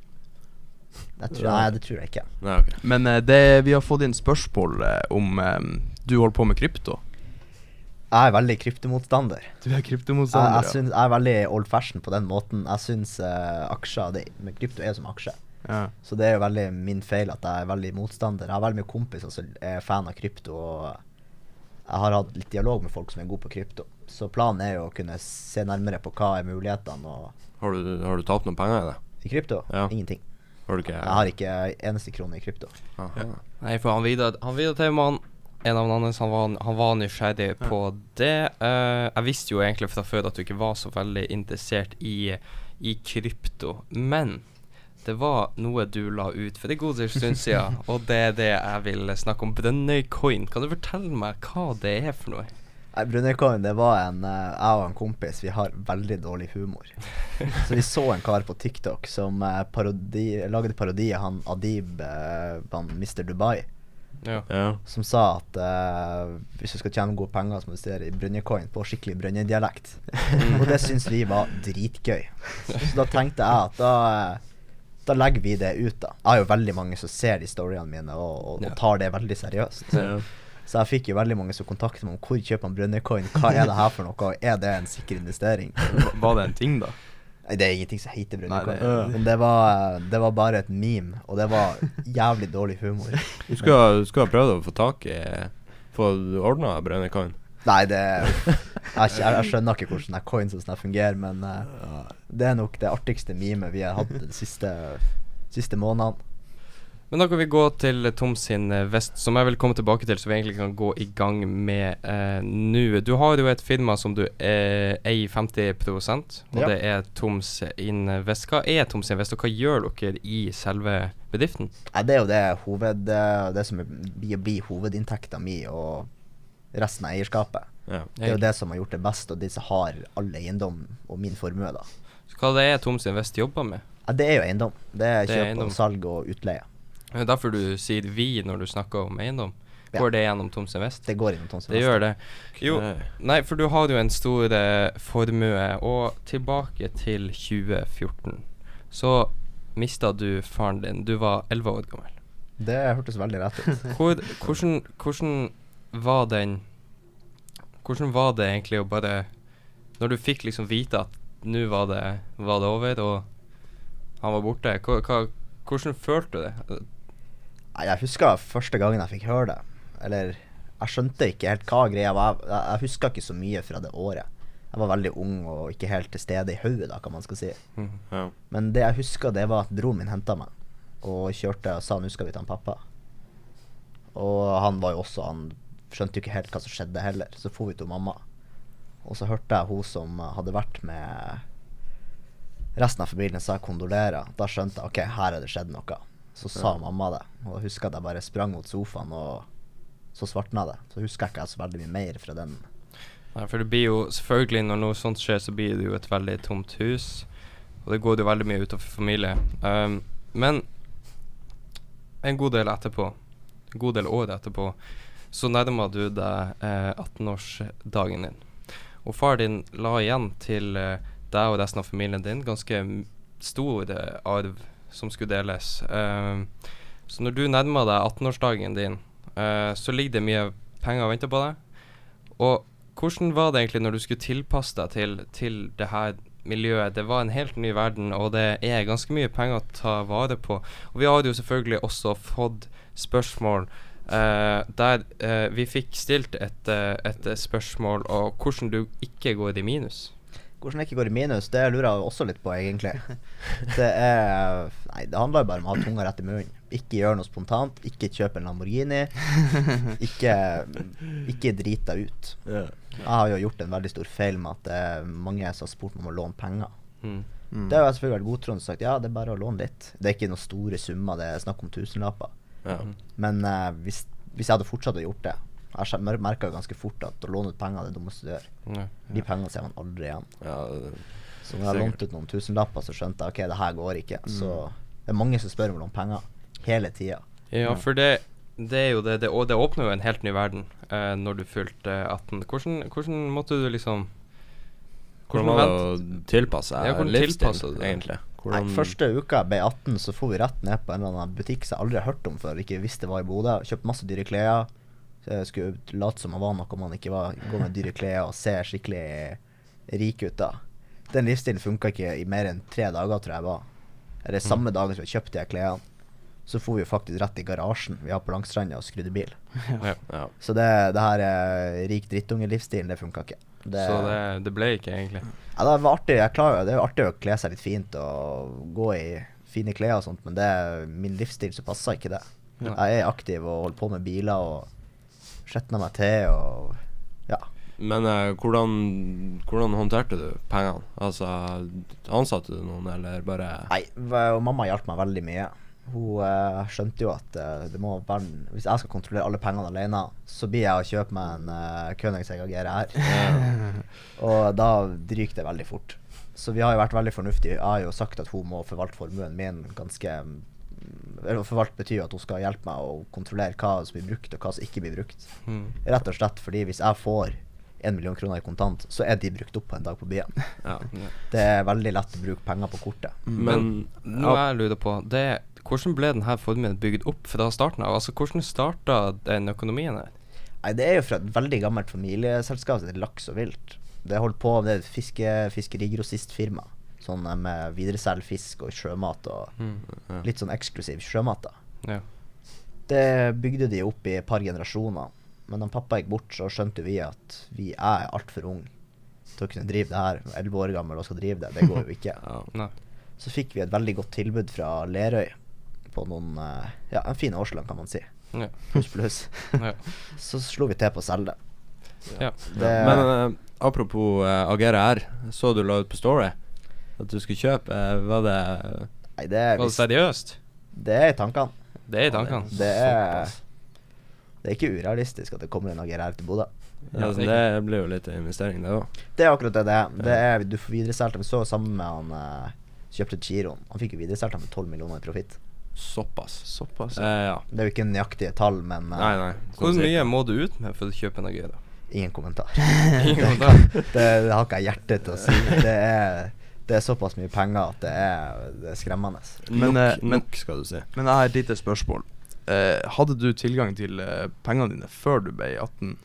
Jeg tror, nei, det tror jeg ikke. Nei, okay. Men eh, det, vi har fått inn spørsmål eh, om eh, du holder på med krypto. Jeg er veldig kryptomotstander. Du er kryptomotstander, jeg, syns, jeg er veldig old fashion på den måten. Jeg syns uh, aksjer det, med Krypto er som aksje. ja. Så det er jo veldig min feil at jeg er veldig motstander. Jeg har veldig mye kompiser som er fan av krypto, og jeg har hatt litt dialog med folk som er gode på krypto. Så planen er jo å kunne se nærmere på hva er mulighetene og Har du, har du tapt noen penger i det? i krypto. Ja. Ingenting. Har du ikke Jeg har ikke eneste krone i krypto. Ja. Nei, for han Vidar Han Vidar Taumann, en av hans, han var, han var nysgjerrig på det. Uh, jeg visste jo egentlig fra før at du ikke var så veldig interessert i, i krypto, men det var noe du la ut for en god stund siden, og det er det jeg vil snakke om. Brønnøy Coin. Kan du fortelle meg hva det er for noe? Nei, det var en eh, Jeg og en kompis, vi har veldig dårlig humor. Så vi så en kar på TikTok som eh, parodi, lagde parodi av han Adib, eh, han Mr. Dubai, Ja. Ja. som sa at uh, hvis du skal tjene gode penger, så må du studere i Brønnøycoin på skikkelig brønnøydialekt. og det syns vi var dritgøy. Så da tenkte jeg at da da legger vi det ut, da. Jeg har jo veldig mange som ser de storyene mine og, og, Ja. og tar det veldig seriøst. Ja. Så jeg fikk jo veldig mange som kontakter meg om hvor kjøper man Brønnøycoin, hva er det her for noe, er det en sikker investering? Var det en ting, da? Nei, det er ingenting som heter Brønnøycoin. Men det var, det var bare et meme, og det var jævlig dårlig humor. Du skal, du ha prøvd å få tak i Få ordna Brønnøycoin? Nei, det jeg, jeg, jeg skjønner ikke hvordan det coins og sånn fungerer, men eh, det er nok det artigste memet vi har hatt de siste, siste månedene. Men da kan vi gå til Tom sin eh, vest, som jeg vil komme tilbake til, så vi egentlig kan gå i gang med eh, nå. Du har jo et firma som du eh, eier 50 og Ja. det er Toms Invest. Hva er Toms Invest, og hva gjør dere i selve bedriften? Ja, det er jo det, hoved, eh, det som blir, blir hovedinntekta mi og resten av eierskapet. Ja. Det er jo det som har gjort det best, og de som har all eiendom og min formue, da. Så hva det er Toms Invest jobber med? Ja, det er jo eiendom. Det er Det er kjøp og salg og utleie. Det er derfor du sier 'vi' når du snakker om eiendom. Ja. Går det gjennom Toms Vest? Det går gjennom innom Vest. Det gjør det. Jo, nei, for du har jo en stor eh, formue, og tilbake til 2014 så mista du faren din. Du var 11 år gammel. Det hørtes veldig rett ut. Hvor, hvordan, hvordan var den Hvordan var det egentlig å bare Når du fikk liksom vite at nå var det, var det over, og han var borte, hva, hva, hvordan følte du det? Jeg husker første gangen jeg fikk høre det. Eller jeg skjønte ikke helt hva greia var. Jeg, jeg huska ikke så mye fra det året. Jeg var veldig ung og ikke helt til stede i hodet, kan man skal si. Ja. Men det jeg husker, det var at broren min henta meg og kjørte og sa nå skal vi ta en pappa. Og han var jo også Han skjønte jo ikke helt hva som skjedde heller. Så for vi til mamma. Og så hørte jeg hun som hadde vært med resten av familien, sa kondolerer. Da skjønte jeg ok, her er det skjedd noe. Så sa mamma det. Og husker at jeg bare sprang mot sofaen, og så svartna det. Så husker jeg ikke så veldig mye mer fra den. Nei, for det blir jo selvfølgelig Når noe sånt skjer, så blir det jo et veldig tomt hus. Og det går jo veldig mye utover familie. Um, men en god del etterpå, en god del år etterpå, så nærma du deg eh, 18-årsdagen din. Og far din la igjen til eh, deg og resten av familien din ganske stor eh, arv som skulle deles. Um, så når du nærmer deg 18-årsdagen din, eh, så ligger det mye penger og venter på deg. Og hvordan var det egentlig når du skulle tilpasse deg til, til det her miljøet. Det var en helt ny verden, og det er ganske mye penger å ta vare på. Og vi hadde jo selvfølgelig også fått spørsmål eh, der eh, vi fikk stilt et, eh, et spørsmål om hvordan du ikke går i minus. Hvordan det ikke går i minus, det lurer jeg også litt på, egentlig. Det er Nei, det handler jo bare om å ha tunga rett i munnen. Ikke gjøre noe spontant. Ikke kjøpe en Lamborghini. Ikke, ikke drit deg ut. Jeg har jo gjort en veldig stor feil med at det er mange som har spurt meg om å låne penger. Mm. Mm. Det har jeg selvfølgelig vært godtroende og sagt ja, det er bare å låne litt. Det er ikke noen store summer, det er snakk om tusenlapper. Ja. Men uh, hvis, hvis jeg hadde fortsatt å gjort det Jeg merka ganske fort at å låne ut penger er det dummeste du gjør. Ja. De pengene ser man aldri igjen. ja. Så når jeg lånte ut noen tusenlapper, så skjønte jeg ok, det her går ikke. Så det er mange som spør om å låne penger hele tida. Ja, for det, det er jo det, det Og det åpner jo en helt ny verden eh, når du fylte 18. Hvordan, hvordan måtte du liksom Hvordan var det å tilpasse Ja, seg hvordan livsstil, du det? Nei, første uka jeg ble 18, så for vi rett ned på en eller annen butikk som jeg aldri har hørt om før, ikke visste var i Bodø. Kjøpte masse dyre klær. Jeg skulle late som man var noe man ikke var. Gå med dyre klær og se skikkelig rik ut da. Den livsstilen funka ikke i mer enn tre dager, tror jeg var. Eller samme dagen som vi kjøpte de klærne. Så for vi jo faktisk rett i garasjen vi har på Langstranda og skrudde bil. ja. Ja. Så det, det her eh, rik drittunge-livsstilen, det funka ikke. Det, Så det, det ble ikke, egentlig. ja, det var artig. Jeg klarer, det er artig å kle seg litt fint og gå i fine klær og sånt, men det er min livsstil så passer ikke det. Ja. Jeg er aktiv og holder på med biler og skjetner meg til og ja. Men eh, hvordan, hvordan håndterte du pengene? Altså, ansatte du noen, eller bare Nei, mamma hjalp meg veldig mye. Hun eh, skjønte jo at eh, det må være Hvis jeg skal kontrollere alle pengene alene, så blir jeg å kjøpe meg en uh, Königsegg GRR. og da ryker det veldig fort. Så vi har jo vært veldig fornuftige. Jeg har jo sagt at hun må forvalte formuen min ganske Forvalte betyr jo at hun skal hjelpe meg å kontrollere hva som blir brukt, og hva som ikke blir brukt. Mm. Rett og slett fordi hvis jeg får en million kroner i kontant, så er de brukt opp på en dag på byen. ja. Det er veldig lett å bruke penger på kortet. Men Noe jeg lurer på, det er hvordan ble denne formuen bygd opp fra starten av? Altså, hvordan starta den økonomien her? Nei, det er jo fra et veldig gammelt familieselskap det er Laks og Vilt. Det holdt på med et fiske, fiskerigrossistfirma. Sånn eh, med videreselg fisk og sjømat og Mm. litt sånn eksklusiv sjømat. da Ja. Det bygde de opp i et par generasjoner. Men da pappa gikk bort, så skjønte vi at vi er altfor unge til å kunne drive det her. Elleve år gammel og skal drive det. Det går jo ikke. ja. Så fikk vi et veldig godt tilbud fra Lerøy på noen eh, Ja, en fin årslønn, kan man si. Ja. Pluss, pluss. Så slo vi til på å selge det. ja. Det, Men uh, apropos uh, Agera R, så du la ut på Story at du skulle kjøpe. eh, var det nei, det Var det seriøst? det er i tankene. Det er i tankene. Det er Det er ikke urealistisk at det kommer en AGR til Bodø. Ja, ja, så det- Det blir jo litt investering, det òg. Det er akkurat det det er. Det er du får videresolgt. Vi så sammen med han eh, kjøpte Giroen. Han fikk jo videresolgt dem med 12 millioner i profitt. Såpass. Såpass. Eh, ja. Det er jo ikke nøyaktige tall, men eh, Nei, nei. Hvor sånn mye må du ut med for å kjøpe en Agera? ingen kommentar. Ingen kommentar. det, det har ikke jeg hjerte til å si. Det er, det er såpass mye penger at det er, det er skremmende. Men, nok, eh, men- nok, skal du si. Men jeg har et lite spørsmål. Eh, hadde du tilgang til eh, pengene dine før du ble 18?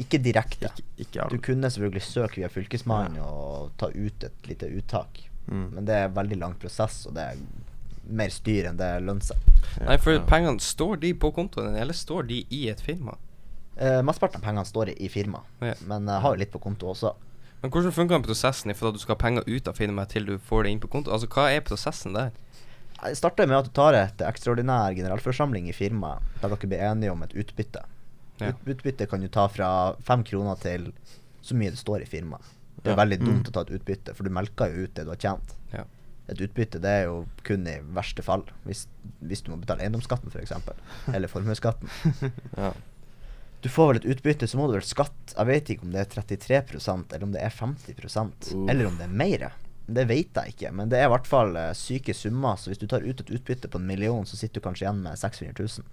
Ikke direkte. Ikke, ikke Du kunne selvfølgelig søke via Fylkesmannen og ta ut et lite uttak. Mm. Men det er en veldig lang prosess, og det er mer styr enn det lønner seg. Nei, for Ja. pengene, står de på kontoen din, eller står de i et firma? Eh, Mesteparten av pengene står i, i firma, Ja. men jeg har jo litt på konto også. Men hvordan funker den prosessen fra at du skal ha penger ut av firmaet til du får det inn på konto? Altså, hva er prosessen der? Det starter med at du tar et ekstraordinær generalforsamling i firmaet, der dere blir enige om et utbytte. Ja. Ut, utbytte kan du ta fra fem kroner til så mye det står i firmaet. Det er Ja. veldig dumt Mm. å ta et utbytte, for du melker jo ut det du har tjent. Ja. Et utbytte det er jo kun i verste fall, hvis, hvis du må betale eiendomsskatten f.eks., eller formuesskatten. Ja. Du får vel et utbytte, så må du vel skatt Jeg vet ikke om det er 33% eller om det er 50 Uh. eller om det er mer. Det vet jeg ikke, men det er i hvert fall eh, syke summer. Så hvis du tar ut et utbytte på en million, så sitter du kanskje igjen med 600 000.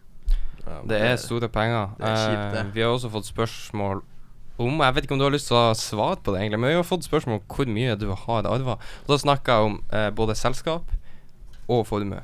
Ja, Det er store penger. det er kjipt, det. Eh, vi har også fått spørsmål om Jeg vet ikke om du har lyst til å svare på det, egentlig, men vi har fått spørsmål om hvor mye du har arva. Og da snakker jeg om eh, både selskap og formue.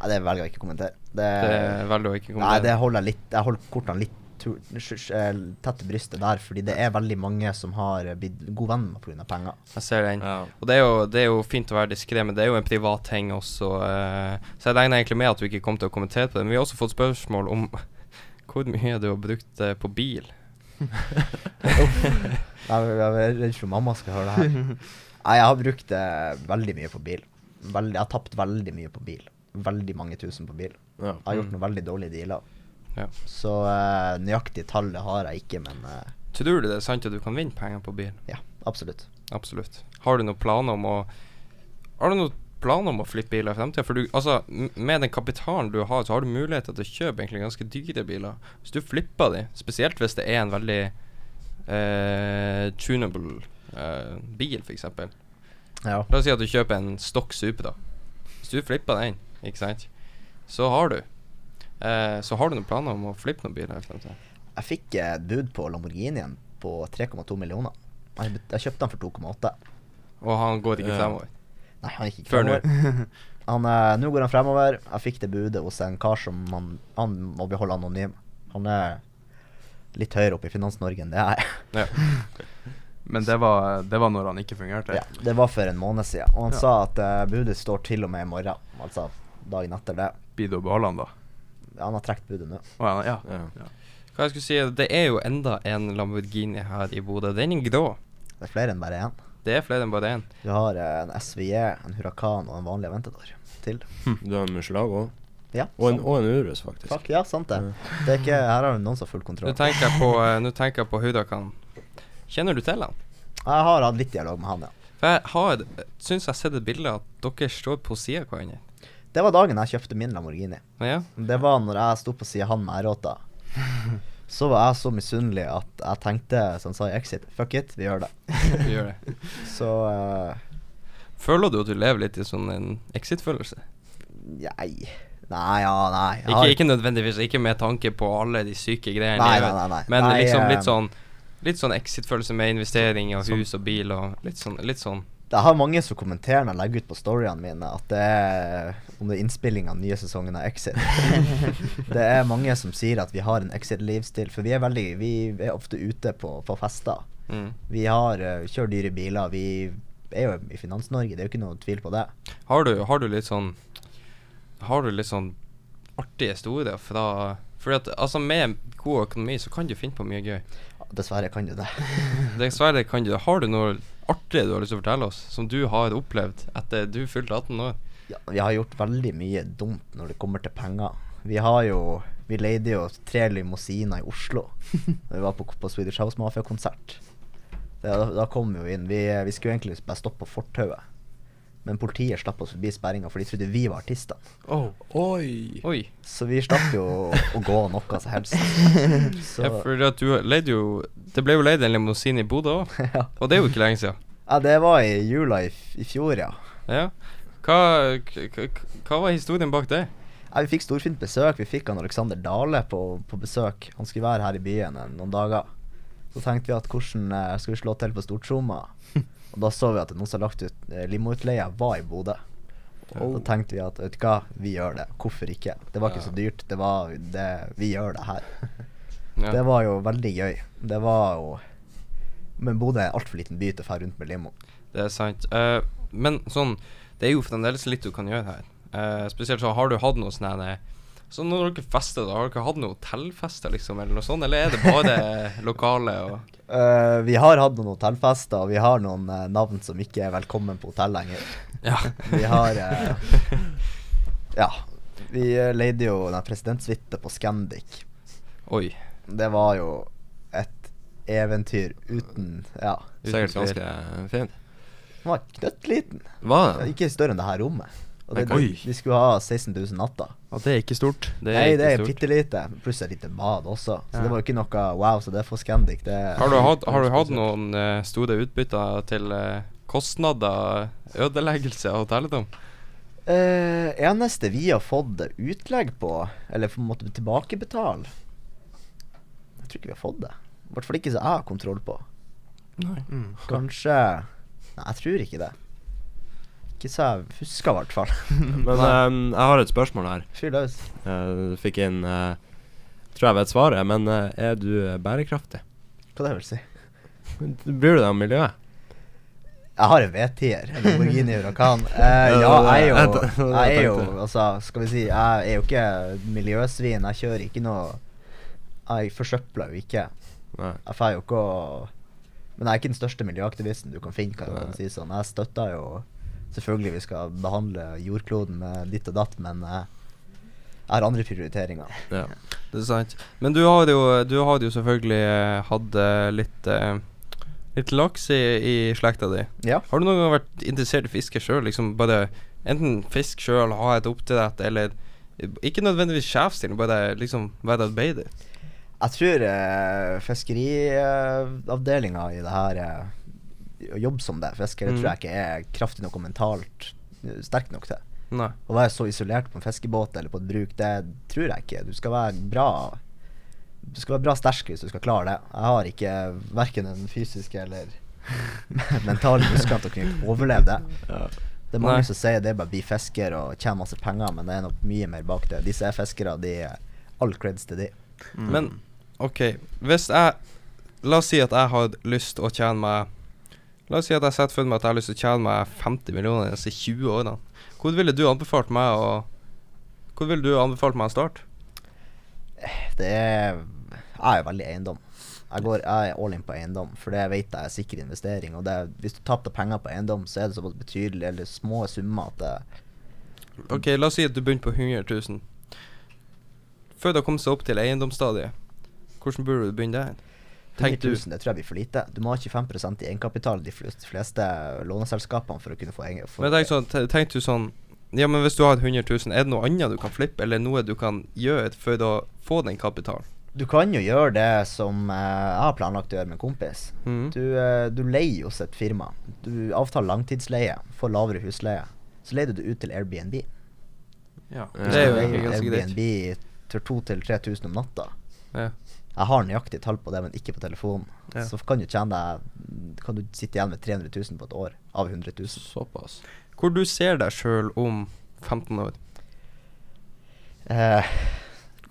Nei, det velger jeg ikke å kommentere. Det, Det velger å ikke å nei, det holder jeg litt Jeg holder kortene litt eh, tette brystet der, fordi det er veldig mange som har eh, blitt god venn med pga. penger. Jeg ser den. Ja. Og det er, jo, det er jo fint å være diskré, men det er jo en privat ting også. eh, så jeg regner egentlig med at du ikke kom til å kommentere på det. Men vi har også fått spørsmål om hvor mye du har brukt på bil. Jeg er redd for mamma skal høre det her. Nei, jeg har brukt veldig mye på bil. Veldig, jeg har tapt veldig mye på bil. Veldig mange tusen på bil. Ja. Jeg har gjort noen veldig dårlige dealer. Ja. Så uh, nøyaktig tallet har jeg ikke, men uh, Tror du det er sant at du kan vinne penger på bil? ja, absolutt. Absolutt. Har du noen planer om å Har du noen planer om å flippe biler i fremtida? For du, altså, med den kapitalen du har, så har du mulighet til å kjøpe egentlig ganske dyre biler. Hvis du flipper de, spesielt hvis det er en veldig uh, tunable uh, bil, f.eks. Ja. La oss si at du kjøper en Stock da. Hvis du flipper den, ikke sant, så har du eh, Så har du noen planer om å flippe noen biler? Jeg fikk eh, bud på Lamborghinien på 3,2 millioner. Jeg, jeg kjøpte den for 2,8. Og han går ikke fremover. Nei, han gikk ikke nå. fremover. Han, eh, Nå går han fremover. Jeg fikk det budet hos en kar som han, han må beholde anonym. Han er litt høyere oppe i Finans-Norge enn det jeg er. Ja. Men det var, det var når han ikke fungerte. Ja, det var for en måned siden. Og han Ja. sa at eh, budet står til og med i morgen. Altså dagen etter det. Blir det å beholde han, da? Han har trukket budet nå. Å, ja, ja. Ja. Hva jeg skulle si, det er jo enda en Lamborghini her i Bodø. Den er grå. Det er flere enn bare én. Det er flere enn bare én. Du har en SVE, en Huracan og en vanlig Aventador til. Du har en Muslag òg? Ja, Og en, og en Urus, faktisk. Fuck, ja, sant det. det er ikke, her har noen som har full Nå kontroll. tenker jeg på, uh, nå tenker jeg på Huracan. Kjenner du til han? Jeg har hatt litt dialog med han, ja. For jeg har, syns jeg har sett et bilde at dere står på sida av hverandre. Det var dagen jeg kjøpte min Lamborghini. Ja? Det var når jeg sto på sida han med R8. Så var jeg så misunnelig at jeg tenkte, som han sa i Exit, fuck it, vi gjør det. Vi gjør det. Så uh, Føler du at du lever litt i sånn en exit-følelse? Nei. Nei, ja, nei. Har... Ikke, ikke nødvendigvis, ikke med tanke på alle de syke greiene. Nei, nei, nei, nei. Men Nei, liksom eh, litt sånn Litt sånn exit-følelse med investering og Sånn. hus og bil og litt sånn. Litt sånn. Jeg har mange som kommenterer når jeg legger ut på storyene mine at det er om det er innspilling av nye sesongen av Exit. det er mange som sier at vi har en Exit-livsstil, for vi er veldig Vi er ofte ute på, på fester. Mm. Vi har uh, kjører dyre biler. Vi er jo i Finans-Norge, det er jo ikke noe tvil på det. Har du, har du litt sånn Har du litt sånn artige historier fra Fordi at altså med god økonomi så kan du finne på mye gøy. Dessverre kan du det. Dessverre kan du det. Har du noe artig du har lyst til å fortelle oss, som du har opplevd etter du fylte 18 år? Ja, vi har gjort veldig mye dumt når det kommer til penger. Vi har jo Vi leide jo tre limousiner i Oslo da vi var på, på Swedish House Mafia-konsert. Da, da kom vi jo inn. Vi, vi skulle egentlig bare stoppe på fortauet. Men politiet slapp oss forbi sperringa, for de trodde vi var artistene. Oi! Oi. Så vi slapp jo å, gå noe som helst. Så Ja, for at du leide jo Det ble jo leid en limousin i Bodø òg, ja. og det er jo ikke lenge siden. ja, det var i jula i, i fjor, ja. Ja. Hva, hva var historien bak det? Ja, Vi fikk storfint besøk. Vi fikk han Alexander Dale på, på besøk. Han skulle være her i byen noen dager. Så tenkte vi at hvordan eh, skal vi slå til på stortromma? Og da så vi at noen som har lagt ut eh, limoutleie, var i Bodø. Da tenkte vi at vet du hva, vi gjør det. Hvorfor ikke? Det var ikke så dyrt. Det var det, Vi gjør det her. Ja. Det var jo veldig gøy. Det var jo Men Bodø er en altfor liten by til å dra rundt med limo. Det er sant. Uh, men sånn Det er jo fremdeles litt du kan gjøre her. Uh, spesielt så har du hatt noe sånn Så når dere fester, da har dere hatt noe hotellfester, liksom, eller noe sånt? Eller er det bare lokale og uh, vi har hatt noen hotellfester, og vi har noen uh, navn som ikke er velkommen på hotell lenger. Ja. Vi har uh, Ja. Vi leide jo den presidentsuite på Scandic. Oi. Det var jo et eventyr uten Ja. Sikkert ganske fint. Den var knøttliten. Var det? Ikke større enn det her rommet. Og det, Oi. de skulle ha 16 000 natter. Og det er ikke stort. Det Nei, det er bitte lite. Pluss et lite bad også. Så Ja. det var jo ikke noe wow. Så det er for Scandic. Det Har du hatt, har du hatt noen uh, store utbytter til uh, kostnader, ødeleggelse av hotellet? Eh, eneste vi har fått utlegg på, eller på en måte tilbakebetale Jeg tror ikke vi har fått det. I hvert fall ikke så jeg har kontroll på. Mm. Kanskje Nei, jeg tror ikke det. Ikke så jeg husker, i hvert fall. Men um, jeg har et spørsmål her. Fyr løs. Uh, fikk inn uh, tror jeg vet svaret, men uh, er du bærekraftig? Hva det vil si? Bryr du deg om miljøet? Jeg har en V10-er, en Lamborghini Huracan. Eh, ja, jeg er jo, jeg er jo Altså, skal vi si, jeg er jo ikke miljøsvin. Jeg kjører ikke noe Jeg forsøpler jo ikke. Jeg får jo ikke å Men jeg er ikke den største miljøaktivisten du kan finne, kan jeg si sånn. Jeg støtter jo selvfølgelig vi skal behandle jordkloden med ditt og datt, men eh, jeg har andre prioriteringer. Ja. Det er sant. Men du har jo, du har jo selvfølgelig eh, hatt eh, litt Litt laks i, i slekta di. Ja. Har du noen gang vært interessert i fiske sjøl? Liksom bare enten fisk sjøl, ha et oppdrett, eller ikke nødvendigvis sjefsstilling, bare liksom være arbeider. Jeg tror eh, fiskeriavdelinga i det her eh, Å jobbe som det, fisker, det Mm. tror jeg ikke er kraftig nok og mentalt eh, sterk nok til. Nei. Å være så isolert på en fiskebåt eller på et bruk, det tror jeg ikke. Du skal være bra Du skal være bra sterk hvis du skal klare det. Jeg har ikke verken den fysiske eller mentale muskelen til å kunne overleve det. Det er mange Nei. som sier det er bare å bli fisker og tjene masse penger, men det er nok mye mer bak det. Disse er fiskere, de er all creds til de. Mm. Men OK, hvis jeg La oss si at jeg har lyst å tjene meg La oss si at jeg setter for meg at jeg har lyst til å tjene meg 50 millioner de neste 20 årene. Hvor ville du anbefalt meg å Hvor ville du anbefalt meg å starte? Det er Jeg er veldig eiendom. Jeg, går, jeg er all in på eiendom, for det vet jeg er sikker investering. Og det, hvis du tapte penger på eiendom, så er det såpass betydelig, eller små summer, at det OK, la oss si at du begynte på 100 000. Før det har kommet seg opp til eiendomsstadiet, hvordan burde du begynne der? 100 Tenk du 000, det tror jeg blir for lite. Du må ha 25% i egenkapital de fleste, låneselskapene for å kunne få egen... for- Men tenk, sånn, tenk du sånn Ja, men hvis du har 100 000, er det noe annet du kan flippe, eller noe du kan gjøre for å få den kapitalen? Du kan jo gjøre det som eh, jeg har planlagt å gjøre med en kompis. Mm. Du, eh, du leier hos et firma. Du avtaler langtidsleie, får lavere husleie. Så leier du det ut til Airbnb. Ja, det er jo egentlig ganske greit. Airbnb til 2000-3000 om natta. Ja. Jeg har nøyaktig tall på det, men ikke på telefonen. Ja. Så kan du tjene deg Kan du sitte igjen med 300 000 på et år av 100 000. Såpass. Hvor du ser deg sjøl om 15 år? Eh,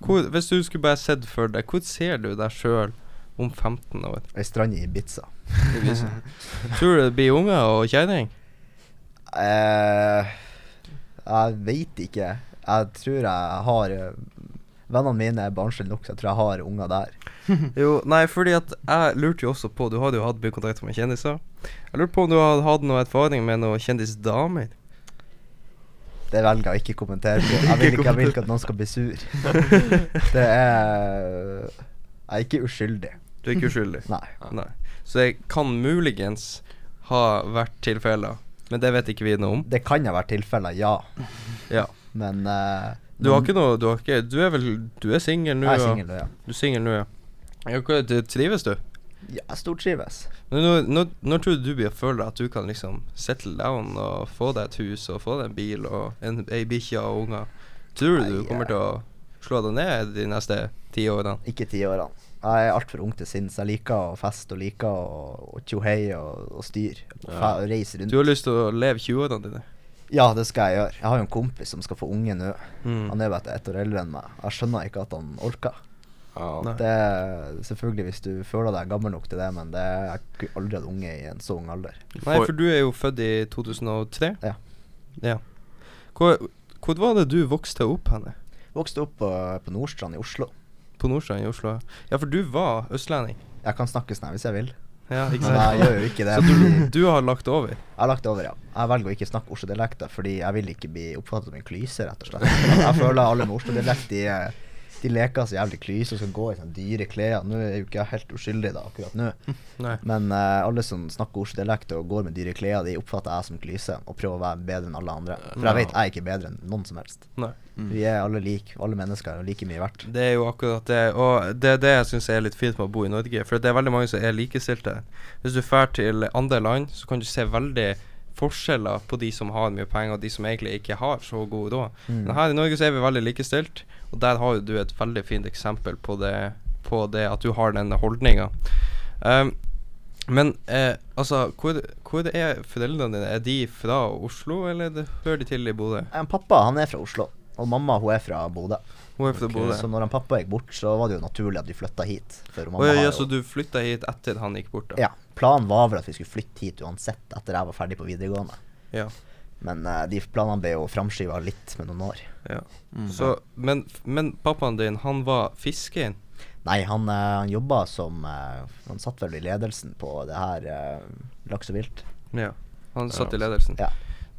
Hvor, hvis du skulle bare sett for deg, hvor ser du deg sjøl om 15 år? Ei strand i Ibiza. Tror du det blir unger og kjerring? Eh, jeg veit ikke. Jeg tror jeg har eh, Vennene mine er barnslige nok, så jeg tror jeg har unger der. Jo, nei, fordi at jeg lurte jo også på Du hadde jo hatt mye kontakt med kjendiser. Jeg lurte på om du hadde hatt noe erfaring med noen kjendisdamer. Det velger jeg å ikke kommentere på. Jeg vil ikke, jeg vil ikke at noen skal bli sur. Det er Jeg er ikke uskyldig. Du er ikke uskyldig? Nei. Nei. Så det kan muligens ha vært tilfeller, men det vet ikke vi noe om. Det kan ha vært tilfeller, ja. Ja. Men eh, Du har ikke noe Du, har ikke, du er vel Du er singel nå? Jeg er singel, ja. Du er singel nå, ja. ja du Trives du? ja stortrives. Når, når, når tror du du blir å føle at du kan liksom settle down og få deg et hus og få deg en bil og en, ei bikkje og unger? Tror du du kommer til å slå deg ned de neste ti årene? Ikke ti årene. Jeg er altfor ung til sinns. Jeg liker å feste og liker å, tjohei og, og styre. Ja. Reise rundt. Du har lyst til å leve 20-årene dine? Ja, det skal jeg gjøre. Jeg har jo en kompis som skal få unge nå. Mm. Han er bare ett år eldre enn meg. Jeg skjønner ikke at han orker. Ja. Det er selvfølgelig hvis du føler deg gammel nok til det, men det er jeg kunne aldri hatt unge i en så ung alder. Nei, for du er jo født i 2003. Ja. ja. Hvor, hvor var det du vokste opp henne? Vokste opp på, på Nordstrand i Oslo. På Nordstrand i Oslo? Ja, for du var østlending. Jeg kan snakke sånn her hvis jeg vil, Ja, ikke men jeg gjør jo ikke det. Så du, du har lagt over? Jeg har lagt over, ja. Jeg velger å ikke snakke Oslo-dialekter fordi jeg vil ikke bli oppfattet som en klyse, rett og slett. Jeg føler alle med Oslo-dialekt, de, de leker så jævlig klyse og skal gå i sånne dyre klær. Nå er jo ikke jeg helt uskyldig da, akkurat nå. Nei. Men uh, alle som snakker Oslo-dialekt og går med dyre klær, de oppfatter jeg som klyse og prøver å være bedre enn alle andre. For jeg vet jeg er ikke bedre enn noen som helst. Nei. Vi er alle like. Alle mennesker er like mye verdt. Det er jo akkurat det. Og det er det jeg syns er litt fint med å bo i Norge. For det er veldig mange som er likestilte. Hvis du drar til andre land, så kan du se veldig forskjeller på de som har mye penger, og de som egentlig ikke har så god råd. Mm. Men her i Norge så er vi veldig likestilt, og der har jo du et veldig fint eksempel på det, på det at du har den holdninga. Um, men eh, altså, hvor, hvor er foreldrene dine? Er de fra Oslo, eller hører de til i Bodø? Eh, Pappa han er fra Oslo, og mamma hun er fra Bodø. Hun er fra okay. Bodø. Så når han pappa gikk bort, så var det jo naturlig at vi flytta hit. For mamma oh, ja, ja, så du flytta hit etter han gikk bort, da? Ja. Planen var vel at vi skulle flytte hit uansett etter jeg var ferdig på videregående. Ja. Men uh, de planene ble jo framskyva litt med noen år. ja. Mm. Så, men, men pappaen din, han var fisker? Nei, han, uh, han jobba som uh, Han satt vel i ledelsen på det her uh, laks og vilt. Ja. Han satt i ledelsen? Ja.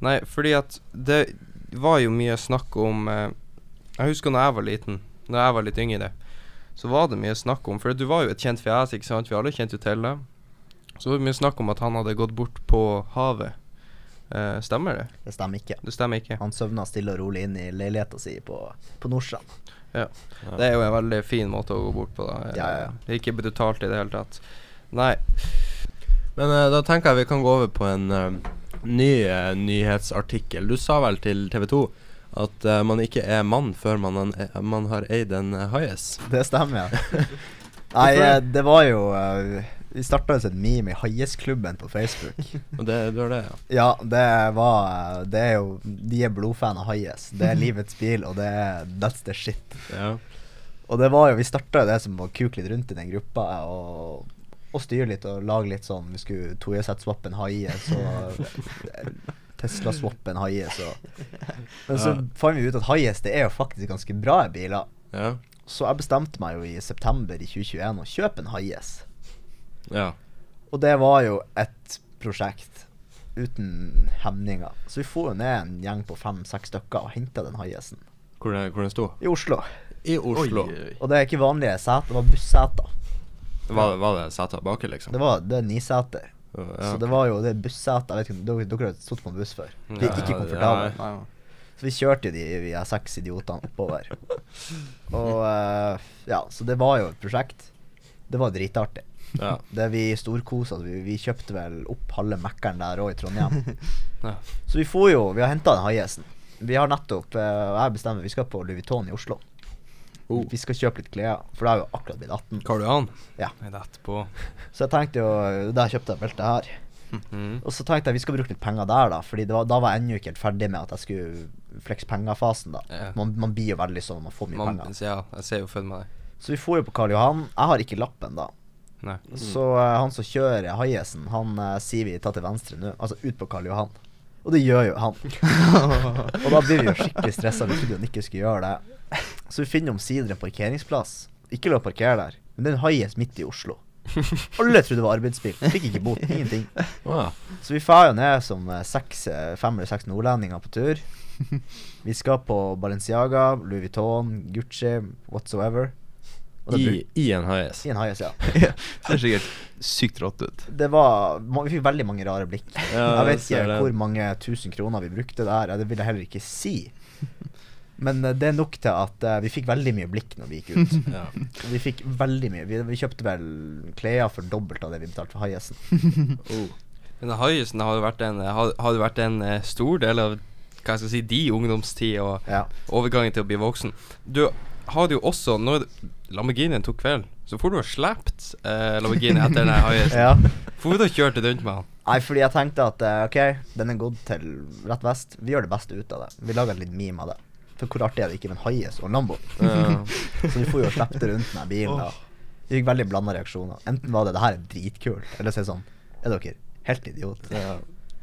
Nei, fordi at det var jo mye snakk om Jeg husker når jeg var liten, når jeg var litt yngre, så var det mye snakk om For du var jo et kjent fjes, ikke sant? Vi alle kjente jo til det. Så var det mye snakk om at han hadde gått bort på havet. Eh, stemmer det? Det stemmer ikke. Det stemmer ikke. Han søvna stille og rolig inn i leiligheta si på, på Nordstrand. Ja. Det er jo en veldig fin måte å gå bort på. da Ja, ja, ja. Ikke brutalt i det hele tatt. Nei. Men uh, da tenker jeg vi kan gå over på en uh, ny uh, nyhetsartikkel. Du sa vel til TV 2 at man ikke er mann før man, man har eid en uh, haies. Det stemmer, ja. Nei, det var jo Vi starta et meme i Haiesklubben på Facebook. Og det, du har det, ja. Ja, det var Det er jo De er blodfan av Haies. Det er livets bil, og det er That's the shit. ja. Og det var jo Vi starta det som å kuke litt rundt i den gruppa og, og styre litt og lage litt sånn Vi skulle tojesett-swappe en Haies og eh, Tesla-swappe en Haies og Men så Ja. fant vi ut at Haies det er jo faktisk ganske bra biler. Ja. Så jeg bestemte meg jo i september i 2021 å kjøpe en Haies. Ja. Og det var jo et prosjekt uten hemninger. Så vi får jo ned en gjeng på fem-seks stykker og henta den Haiesen Hvor, hvor den sto? i Oslo. I Oslo. Oi, oi. Og det er ikke vanlige seter, det var busseter. Var, var det seter baki, liksom? Det var det er niseter. Ja, Så det var jo det er busseter. Jeg vet ikke dere, dere har sittet på en buss før. De er Ja, ikke ja, komfortable. Så vi kjørte de vi er seks idiotene oppover. Og eh, ja, så det var jo et prosjekt. Det var dritartig. Ja. Det vi storkosa. Vi, vi kjøpte vel opp halve Mækkern der òg i Trondheim. Ja. Så vi får jo Vi har henta den Haiesen. Vi har nettopp eh, og Jeg bestemmer vi skal på Louis Vuitton i Oslo. Oh. Vi skal kjøpe litt klær, for det er jo akkurat blitt 18. Karl Johan? Ja. Så jeg tenkte jo Der kjøpte jeg beltet her. Mhm. Og så tenkte jeg vi skal bruke litt penger der, da. Fordi det var, da var jeg ennå ikke helt ferdig med at jeg skulle flekse penger-fasen, da. Ja. Man, man blir jo veldig sånn, man får mye Man, penger. ja, jeg ser jo meg det. Så vi får jo på Karl Johan. Jeg har ikke lappen da. Nei. Så uh, han som kjører Haiesen, han uh, sier vi tar til venstre nå. Altså ut på Karl Johan. Og det gjør jo han. og da blir vi jo skikkelig stressa. Vi trodde han ikke skulle gjøre det. Så vi finner omsider en parkeringsplass. Ikke lov å parkere der. Men det er en Haies midt i Oslo. Alle trodde det var arbeidsbil. Fikk ikke bot. Ingenting. Så vi drar jo ned som eh, seks, fem eller seks nordlendinger på tur. Vi skal på Balenciaga, Louis Vuitton, Gucci, whatsoever. Og I, I en haies. I en Haies, ja. Det ser sikkert sykt rått ut. Det var Vi fikk veldig mange rare blikk. Ja, jeg vet ikke det. hvor mange tusen kroner vi brukte der. Det vil jeg heller ikke si. Men eh, det er nok til at uh, vi fikk veldig mye blikk når vi gikk ut. Ja. Vi fikk veldig mye. Vi, vi kjøpte vel klær for dobbelt av det vi betalte for Haiesen. Oh. Men Haiesen har jo vært en, har, har jo vært en eh, stor del av hva jeg skal si, de ungdomstid og Ja. overgangen til å bli voksen. Du har jo også, når Lamborghinien tok kvelden, så får du ha slept eh, Lamborghini etter den Haiesen. ja. Hvorfor du kjørte rundt med han? Nei, fordi jeg tenkte at eh, OK, den er gått til rett vest. Vi gjør det beste ut av det. Vi lager litt meme av det. For hvor artig er det ikke med en Haies og en Lambo? Så vi får jo slippe rundt den bilen. da. Vi fikk veldig blanda reaksjoner. Enten var det 'det her er dritkult', eller så er det sånn Er dere helt idiot? Ja.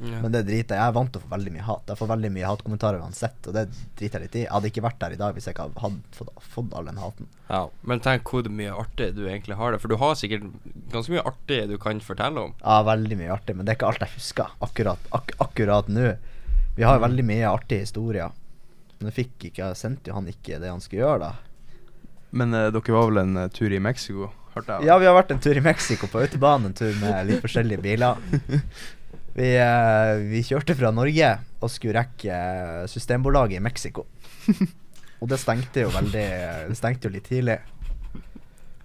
Men det driter jeg Jeg er vant til å få veldig mye hat. Jeg får veldig mye hatkommentarer uansett, og det driter jeg litt i. Jeg hadde ikke vært der i dag hvis jeg ikke hadde fått, fått all den haten. ja. Men tenk hvor mye artig du egentlig har det. For du har sikkert ganske mye artig du kan fortelle om. Ja, veldig mye artig, men det er ikke alt jeg husker akkurat, ak akkurat nå. Vi har jo veldig mye artige historier. Men jeg fikk ikke Jeg sendte jo han ikke det han skulle gjøre, da. Men eh, dere var vel en uh, tur i Mexico, hørte jeg? Ja, vi har vært en tur i Mexico på autobahn, en tur med litt forskjellige biler. Vi, eh, vi kjørte fra Norge og skulle rekke eh, Systembolaget i Mexico. Og det stengte jo veldig Det stengte jo litt tidlig.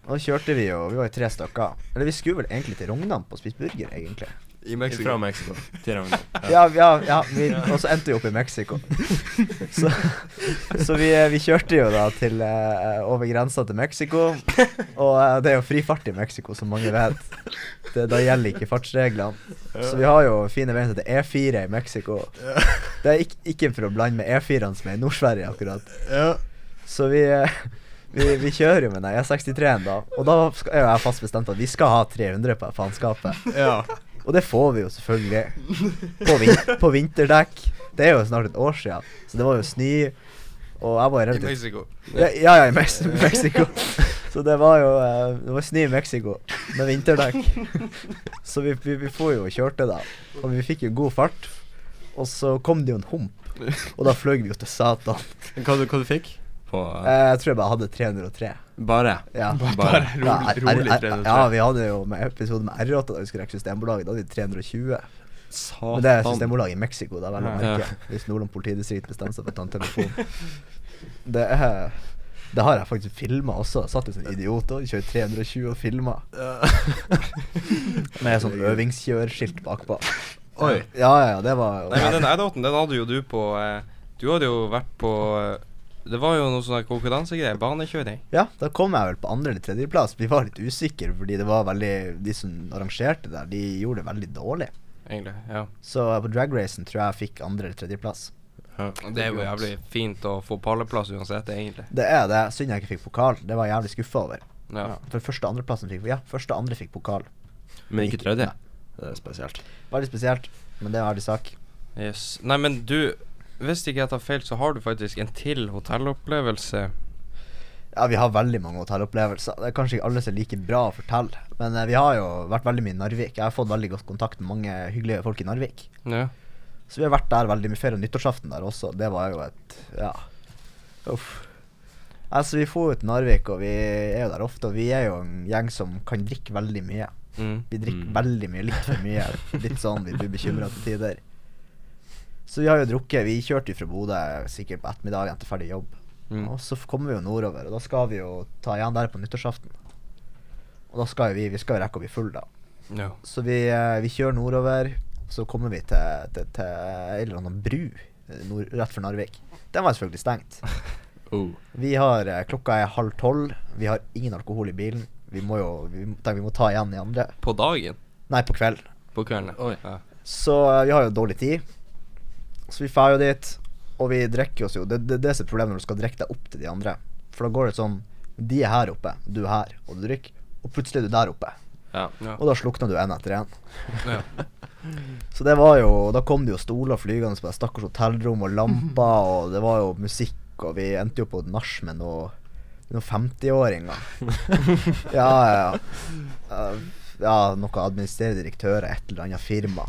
Og da kjørte vi jo Vi var jo tre stykker. Eller vi skulle vel egentlig til Rognan på å spise burger, egentlig. I Fra Mexico. Ja, ja, ja vi, og så endte vi opp i Mexico. Så, så vi, vi kjørte jo da til uh, over grensa til Mexico. Og uh, det er jo fri fart i Mexico, som mange vet. Det, da gjelder ikke fartsreglene. Så vi har jo fine veien til E4 i Mexico. Det er ikke, ikke for å blande med E4-ene som er i Nord-Sverige, akkurat. Så vi, uh, vi, vi kjører jo med den E63-en da. Og da er jo jeg fast bestemt at vi skal ha 300 på faenskapet. Ja. Og det får vi jo selvfølgelig. På, vin på vinterdekk. Det er jo snart et år siden, så det var jo snø. Og jeg var I Mexico. Ja, ja, ja i Mex Mexico. Så det var jo uh, Det var snø i Mexico med vinterdekk. Så vi, vi, vi får jo og kjørte da. Og vi fikk jo god fart. Og så kom det jo en hump, og da fløy vi jo til satan. Hva, du, hva du fikk? På uh, jeg tror jeg bare hadde 303. Bare? Ja. Bare. Bare. rolig, rolig 303. Ja, vi hadde jo med episode med R8 da vi skulle rekke Systembolaget. Da hadde vi 320. Satan. Men det er Systembolaget i Mexico, da, vel å merke. Hvis Nordland politidistrikt bestemmer seg for å ta en telefon. Det er Det har jeg faktisk filma også. Satt jo som en idiot og kjørte 320 og filma. Med sånn øvingskjørskilt bakpå. Oi. Ja, ja, ja, det var jo Nei, men den R8-en, den hadde jo du på eh, Du hadde jo vært på eh, Det var jo noe sånn konkurransegreier. Banekjøring. Ja, da kom jeg vel på andre- eller tredjeplass. Vi var litt usikre, fordi det var veldig De som arrangerte der, de gjorde det veldig dårlig. Egentlig. Ja. Så på dragracen tror jeg jeg fikk andre- eller tredjeplass. Ja. Det er jo jævlig fint å få palleplass uansett, egentlig. Det er det. Synd jeg ikke fikk pokal. Det var jeg jævlig skuffa over. Ja. For første og andreplassen fikk Ja, første og andre fikk pokal. Men ikke tredje? Det er spesielt. Veldig spesielt, men det er en ærlig sak. Yes. Nei, men du Hvis ikke jeg tar feil, så har du faktisk en til hotellopplevelse. Ja, vi har veldig mange hotellopplevelser. Det er kanskje ikke alle som er like bra å fortelle, men eh, vi har jo vært veldig mye i Narvik. Jeg har fått veldig godt kontakt med mange hyggelige folk i Narvik. Ja. Så vi har vært der veldig mye ferie og nyttårsaften der også. Det var jo et Ja. Uff. Altså, vi får jo til Narvik, og vi er jo der ofte, og vi er jo en gjeng som kan drikke veldig mye. Mm. Vi drikker Mm. veldig mye, litt for mye. Litt sånn vi blir bekymra til tider. Så vi har jo drukket. Vi kjørte fra Bodø sikkert på ettermiddagen etter ferdig jobb. Mm. Og så kommer vi jo nordover, og da skal vi jo ta igjen der på nyttårsaften. Og da skal vi Vi skal jo rekke å bli full da. Ja. Så vi, eh, vi kjører nordover, så kommer vi til, til, til en eller annen bru eh, nord, rett for Narvik. Den var selvfølgelig stengt. Oh. Vi har eh, Klokka er halv tolv. Vi har ingen alkohol i bilen. Vi må jo vi, må- tenker vi må ta igjen de andre. På dagen? Nei, på kvelden. På kvelden? oh, Ja. Så vi har jo dårlig tid. Så vi drar jo dit, og vi drikker oss jo. Det er det, det er problemet når du skal drikke deg opp til de andre. For da går det sånn De er her oppe, du er her, og du drikker. Og plutselig er du der oppe. Ja. Ja. Og da slukner du en etter en. ja. Så det var jo Da kom det jo stoler flygende på det stakkars hotellrom og lamper, og det var jo musikk, og vi endte jo på nach med noe noen 50-åringer. Ja, ja, ja. Eh, Ja, noe administrerende direktør av et eller annet firma.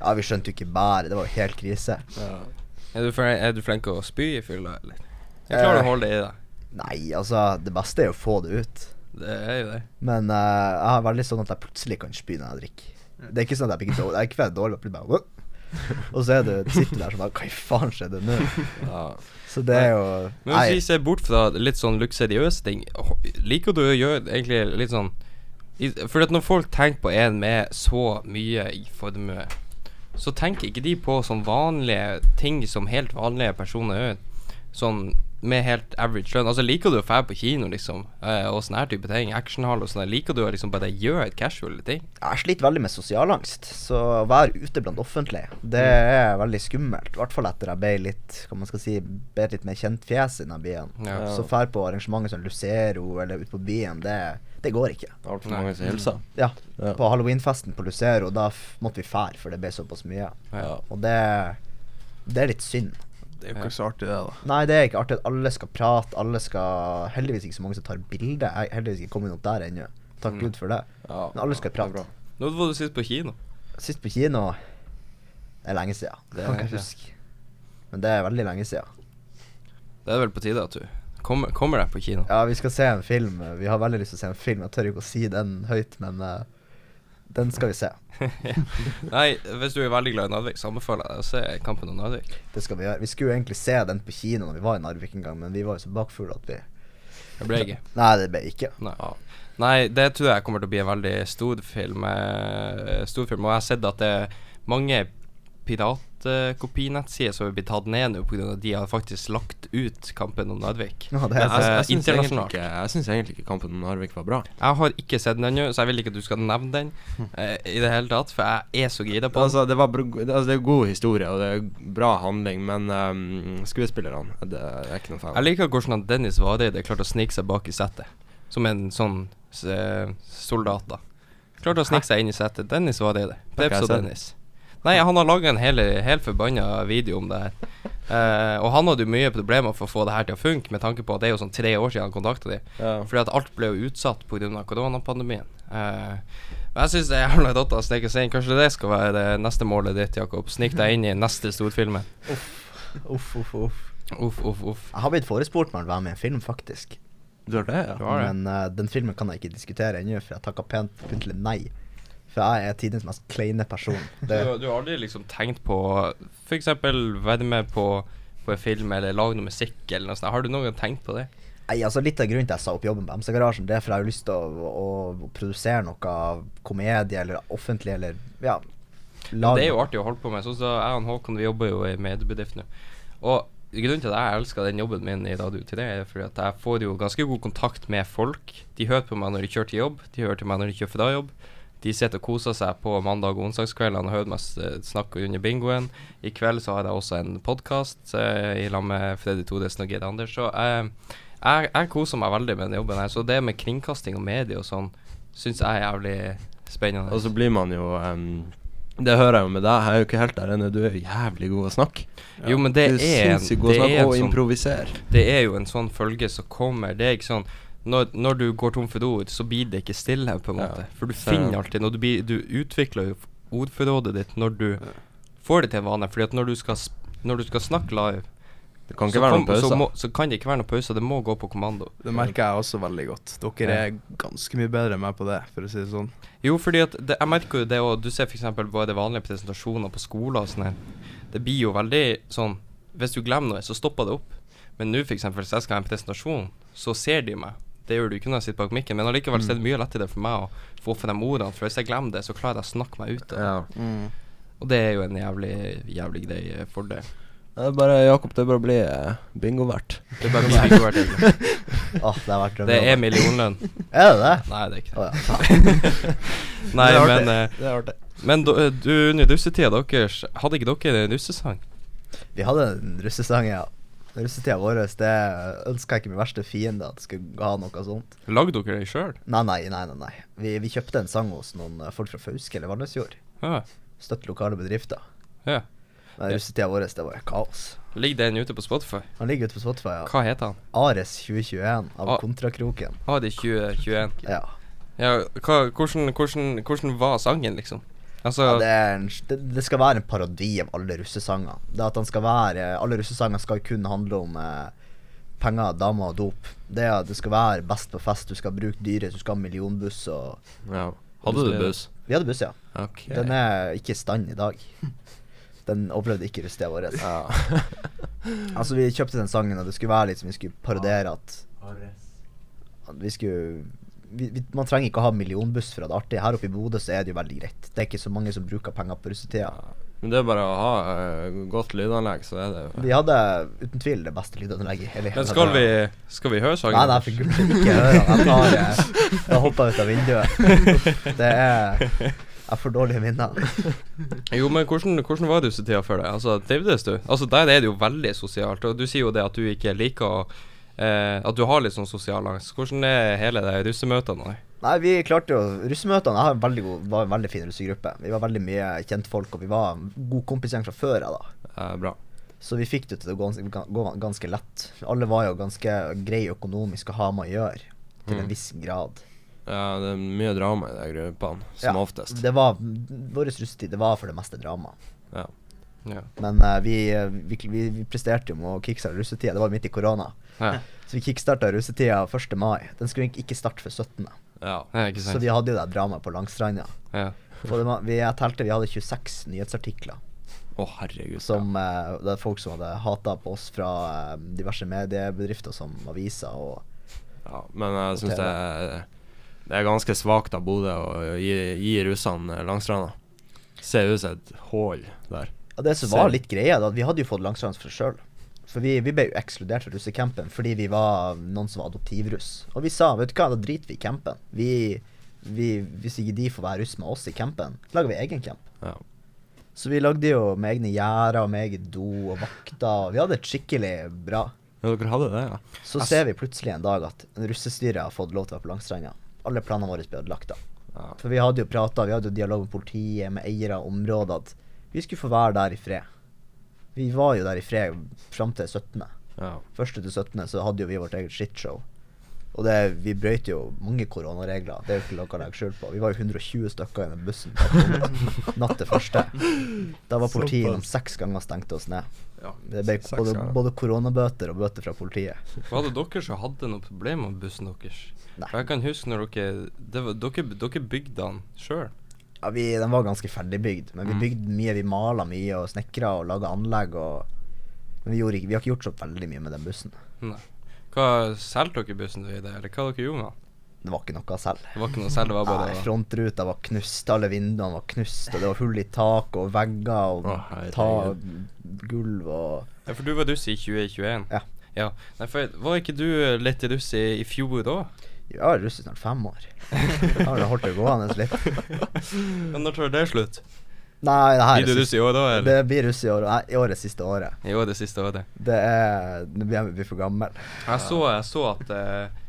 Ja, vi skjønte jo ikke bæret. Det var jo helt krise. Ja. Er, du fre- er du flink å spy i fylla, eller? Jeg klarer Eh. å holde det i deg. Nei, altså, det beste er jo å få det ut. Det er jo det. Men uh, jeg har veldig sånn at jeg plutselig kan spy når jeg drikker. Det er ikke sånn at jeg blir dårlig. Jeg er ikke dårlig, jeg bare Og så er du, sitter du der som bare Hva i faen skjedde nå? Ja. Så det er jo Men hvis vi ser bort fra litt sånn luksuriøse ting, liker du å gjøre egentlig litt sånn For at når folk tenker på en med så mye i formue, så tenker ikke de på sånn vanlige ting som helt vanlige personer gjør. Sånn med helt average lønn. Altså Liker du å dra på kino, liksom, eh, og sånne her type ting? Actionhall og sånn. Liker du å liksom bare gjøre casual ting? Jeg sliter veldig med sosialangst, så å være ute blant offentlige, det er veldig skummelt. I hvert fall etter jeg ble litt hva man skal si, ble litt mer kjent fjes i denne byen. Ja. Så fær på arrangementer som Lucero eller ute på byen, det, det går ikke. Det altfor mange som hilser. Ja, Ja. På halloweenfesten på Lucero, da f måtte vi fære, for det ble såpass mye. Ja. Og det, det er litt synd. Det er jo ikke så artig, det, da. Nei, det er ikke artig at alle skal prate, alle skal Heldigvis ikke så mange som tar bilde. Jeg er heldigvis ikke kommet opp der ennå. Takk Mm. Gud for det. Ja. Men alle skal prate. Når var du sist på kino? Sist på kino Det er lenge siden. Det kan jeg ikke huske. Men det er veldig lenge siden. Det er vel på tide at du kommer, kommer deg på kino. Ja, vi skal se en film. Vi har veldig lyst til å se en film. Jeg tør ikke å si den høyt, men eh, den skal vi se. Nei, hvis du er veldig glad i Narvik, så anbefaler jeg deg å se Kampen om Narvik. Det skal vi gjøre. Vi skulle jo egentlig se den på kino når vi var i Narvik en gang, men vi var jo så bakfulle at vi Det ble ikke. Nei, det ble ikke. Nei. Nei, det tror jeg kommer til å bli en veldig stor film. eh, stor film. Og jeg har sett at det er mange piratkopinettside som er blitt tatt ned nå pga. at de har faktisk lagt ut kampen om Narvik. Ja, det jeg, Eh, jeg syns egentlig, internasjonalt. ikke- jeg syns egentlig ikke kampen om Narvik var bra. Jeg har ikke sett den ennå, så jeg vil ikke at du skal nevne den eh, i det hele tatt, for jeg er så gira på den. Altså, det, var, altså, det er god historie, og det er bra handling, men um, skuespillerne det er ikke noe fan Jeg liker hvordan Dennis Vareide klarte å snike seg bak i settet, som en sånn soldat, da. Klarte å snike seg inn i settet. Dennis Vareide. Jeg og. Dennis. Nei, han har laga en hel, helt forbanna video om det her. Eh, og han hadde jo mye problemer for å få det her til å funke, med tanke på at det er jo sånn tre år siden han kontakta de. Ja. Fordi at alt ble jo utsatt pga. koronapandemien. Uh, men jeg syns det er jævla rått å snike seg inn. Kanskje det skal være det neste målet ditt, Jakob. Snik deg inn i neste storfilmen. Uff, uff, uff. Uff, uff, uff. Jeg har blitt forespurt om å være med i en film, faktisk. Du har det, Du ja? har det. Men uh, den filmen kan jeg ikke diskutere ennå, for jeg takka pent pyntelig nei. For jeg er tidens mest kleine person. Du, du har aldri liksom tenkt på f.eks. være med på, på en film eller lage noe musikk eller noe sånt? Har du noen gang tenkt på det? nei, altså Litt av grunnen til jeg sa opp jobben på MC-garasjen, det er for jeg har lyst til å, å, produsere noe komedie eller offentlig eller ja. Lag. Det er jo artig å holde på med. Sånn som jeg og Håkon, vi jobber jo i mediebedrift nå. Og grunnen til at jeg elsker den jobben min i Radio 3, er fordi at jeg får jo ganske god kontakt med folk. De hører på meg når de kjører til jobb, de hører til meg når de kjører fra jobb. De sitter og koser seg på mandag- og onsdagskveldene og hører meg snakke under bingoen. I kveld så har jeg også en podkast eh, i lag med Freddy Todesen og Geir Anders. Så jeg, jeg, jeg koser meg veldig med den jobben her. Så det med kringkasting og medie og sånn syns jeg er jævlig spennende. Og så blir man jo um, Det hører jeg jo med deg, jeg er jo ikke helt der ennå. Du er jævlig god å snakke. Jo, men det du er en, sinnssykt god å det er snakke en og sånn improvisere. Det er jo en sånn følge som kommer. Det er ikke sånn når, når du går tom for ord, så blir det ikke stille, på en Ja. måte. For du finner alltid noe. du, blir, du utvikler jo ordforrådet ditt når du får det til en vane. Fordi at når du skal, når du skal snakke live, Det kan så, ikke være noen pauser. så, må, så kan det ikke være noen pause. Det må gå på kommando. Det merker jeg også veldig godt. Dere Ja. er ganske mye bedre enn meg på det, for å si det sånn. Jo, fordi at det, jeg merker jo det òg. Du ser f.eks. bare vanlige presentasjoner på skoler og sånn her. Det blir jo veldig sånn Hvis du glemmer noe, så stopper det opp. Men nå, f.eks., hvis jeg skal ha en presentasjon, så ser de meg. Det gjør du ikke når jeg sitter bak mikken, men allikevel så er det mye lettere for meg å få frem ordene. For hvis jeg glemmer det, så klarer jeg å snakke meg ut av det. Ja. Og det er jo en jævlig, jævlig grei eh, fordel. Det er bare Jakob, det er bare å bli uh, bingovert. Det er bare mye verdt, egentlig. Åh, det er vært Det er millionlønn. Er det det? Nei, det er ikke det. det. ja. Nei, Det er men, eh, Det er artig. men do- eh, du, under russetida deres, hadde ikke dere en russesang? Vi hadde en russesang, ja. Russetida vår, det ønska jeg ikke min verste fiende at skulle ha noe sånt. Lagde dere det sjøl? Nei, nei, nei. nei, nei. Vi, vi kjøpte en sang hos noen eh, folk fra Fauske eller Valnesfjord. Ja. Støtte lokale bedrifter. ja. Men russetida vår, det var kaos. Ligger den ute på Spotify? Han ligger ute på Spotify, ja. Hva heter han? Ares 2021 av Ah. Kontrakroken. Ares de 2021? Ja. Ja, hva, hvordan, hvordan, hvordan var sangen, liksom? Altså ja det, er en, det, det skal være en parodi av alle russesanger. Det at han skal være Alle russesanger skal kun handle om eh, penger, damer og dop. Det, at du skal være best på fest, du skal bruke dyret, du skal ha millionbuss og Ja. Hadde du buss? Vi hadde buss, ja. Okay. Den er ikke i stand i dag. Den overlevde ikke russetida vår. ja. Altså, vi kjøpte den sangen, og det skulle være litt som vi skulle parodiere at at vi skulle vi, vi, Man trenger ikke å ha millionbuss for å ha det artig. Her oppe i Bodø så er det jo veldig greit. Det er ikke så mange som bruker penger på russetida. Men det er bare å ha uh, godt lydanlegg, så er det jo Vi hadde uten tvil det beste lydanlegget i hele Men skal vi, skal vi høre sangen? Nei, nei, for gud, ikke hør den. Jeg tar Jeg hopper ut av vinduet. Det er Jeg får dårlige minner. Jo, men hvordan, hvordan var russetida for deg? Altså, Trivdes du? Altså, Der er det jo veldig sosialt. Og du sier jo det at du ikke liker å eh, At du har litt sånn sosial angst. Hvordan er hele det russemøtene? nå? Nei, vi klarte jo Russemøtene Jeg har en veldig god, var en veldig fin russegruppe. Vi var veldig mye kjentfolk, og vi var en god kompisgjeng fra før av, da. eh, bra. Så vi fikk det til å gå, gå ganske lett. Alle var jo ganske greie økonomisk å ha med å gjøre, til en Mm. viss grad. Ja, det er mye drama i de gruppene, som Ja, oftest. Det var Vår russetid, det var for det meste drama. Ja. Ja. Men uh, vi, vi, vi, vi presterte jo med å kickstarte russetida. Det var midt i korona. Ja. Så vi kickstarta russetida 1. mai. Den skulle ikke starte før 17. ja. ja, Så vi hadde jo det dramaet på Langstranda. Vi, jeg telte vi hadde 26 nyhetsartikler Å, herregud. som uh, Det er folk som hadde hata på oss fra uh, diverse mediebedrifter som aviser og Ja, men jeg syns det, det er ganske svakt av Bodø å gi, gi russene Langstranda. Ser ut som et hull der. Ja, det som var litt greia, da, vi hadde jo fått langstrands for oss sjøl. For vi, vi ble jo ekskludert fra russecampen fordi vi var noen som var adoptivruss. Og vi sa vet du hva, da driter vi i campen. Vi, vi, hvis ikke de får være russ med oss i campen, lager vi egen camp. Ja. Så vi lagde jo med egne gjerder og med eget do og vakter. Vi hadde et skikkelig bra. ja, dere hadde det, ja. Så ser vi plutselig en dag at russestyret har fått lov til å være på Langstranda. Alle planene våre ble ødelagt da. ja. For vi hadde jo prata, vi hadde jo dialog med politiet, med eiere av området, at vi skulle få være der i fred. Vi var jo der i fred fram til 17. ja. Første til 17. så hadde jo vi vårt eget shitshow. Og det, vi brøyt jo mange koronaregler. Det er jo ikke noe å legge skjul på. Vi var jo 120 stykker i den bussen natt til første. Da var politiet innom seks ganger stengte oss ned. Det ble både, både koronabøter og bøter fra politiet. Var det dere som hadde noe problem med bussen deres? Nei. For jeg kan huske når dere det var, dere, dere bygde den sjøl. Ja, vi, Den var ganske ferdigbygd, men vi Mm. bygde mye. Vi mala mye og snekra og laga anlegg. Og, men vi, gjorde vi har ikke gjort så veldig mye med den bussen. Nei. Hva Solgte dere bussen i det, eller hva dere gjorde med den? Det var ikke noe selv. Det var ikke noe selv, det var bare Nei, frontruta var knust, alle vinduene var knust, og det var hull i tak og vegger og Å, ta, gulv og Ja, for du var duss i 2021? Ja. ja. Nei, for var ikke du litt duss i, i fjor da? Jeg har russet russ snart fem år. Da har det holdt det gående litt. Men når tar det slutt? Nei, det her Blir du er russ i år da, eller? det blir russ i år. Nei, i år er siste året. I år det siste året. Det er Nå blir jeg for gammel. Jeg så, jeg så at eh,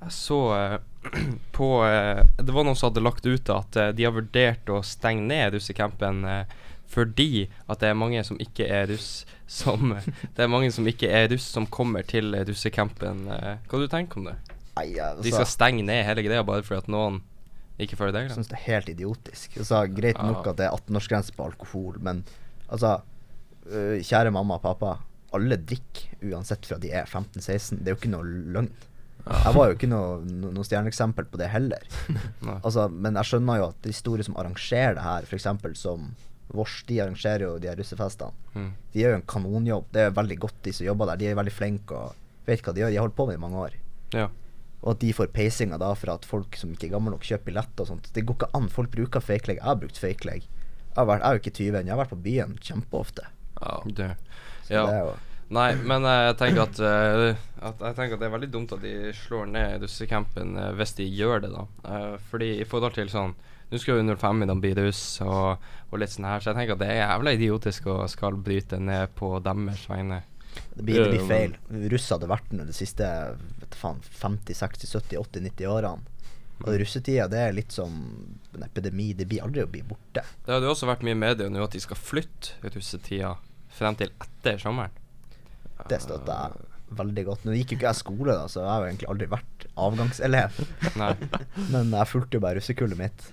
Jeg så eh, på eh, Det var noen som hadde lagt ut at de har vurdert å stenge ned russecampen fordi at det er mange som ikke er russ som Det er mange som ikke er russ som kommer til russecampen. Hva du tenker om det? Nei, jeg, De skal altså, stenge ned hele greia bare fordi at noen ikke følger jeg reglene? syns det er helt idiotisk. Altså, greit nok at det er 18-årsgrense på alkohol, men altså Kjære mamma og pappa. Alle drikker uansett fra de er 15-16. Det er jo ikke noe løgn. Jeg var jo ikke noe, no, noe stjerneeksempel på det heller. Altså, men jeg skjønner jo at de store som arrangerer det her, f.eks. som Vårs, de arrangerer jo de her russefestene. Mm. De gjør jo en kanonjobb. Det er veldig godt, de som jobber der. De er veldig flinke og vet hva de gjør. De har holdt på med det i mange år. Ja. Og at de får peisinga da for at folk som ikke er gamle nok, kjøper billetter og sånt. Det går ikke an. Folk bruker fake leg. Jeg har brukt fake leg. Jeg, har vært, jeg er jo ikke 20 ennå. Jeg har vært på byen kjempeofte. ja. Det. Så Ja. det er jo Nei, men eh, jeg tenker at, eh, at Jeg tenker at det er veldig dumt at de slår ned russecampen eh, hvis de gjør det, da. Fordi i forhold til sånn Nå skal jo 05 i bli russ og, og litt sånn her, så jeg tenker at det er jævla idiotisk å skal bryte ned på deres vegne. Det blir, det blir feil. Russ hadde vært den de siste vet faen, 50, 60, 70, 80, 90 årene. Mm. Og russetida det er litt som en epidemi. Det blir aldri å bli borte. Det hadde jo også vært mye i media nå at de skal flytte russetida frem til etter sommeren. Det støtter jeg veldig godt. Nå gikk jo ikke jeg skole, da, så jeg har jo egentlig aldri vært avgangselev. Men jeg fulgte jo bare russekullet mitt.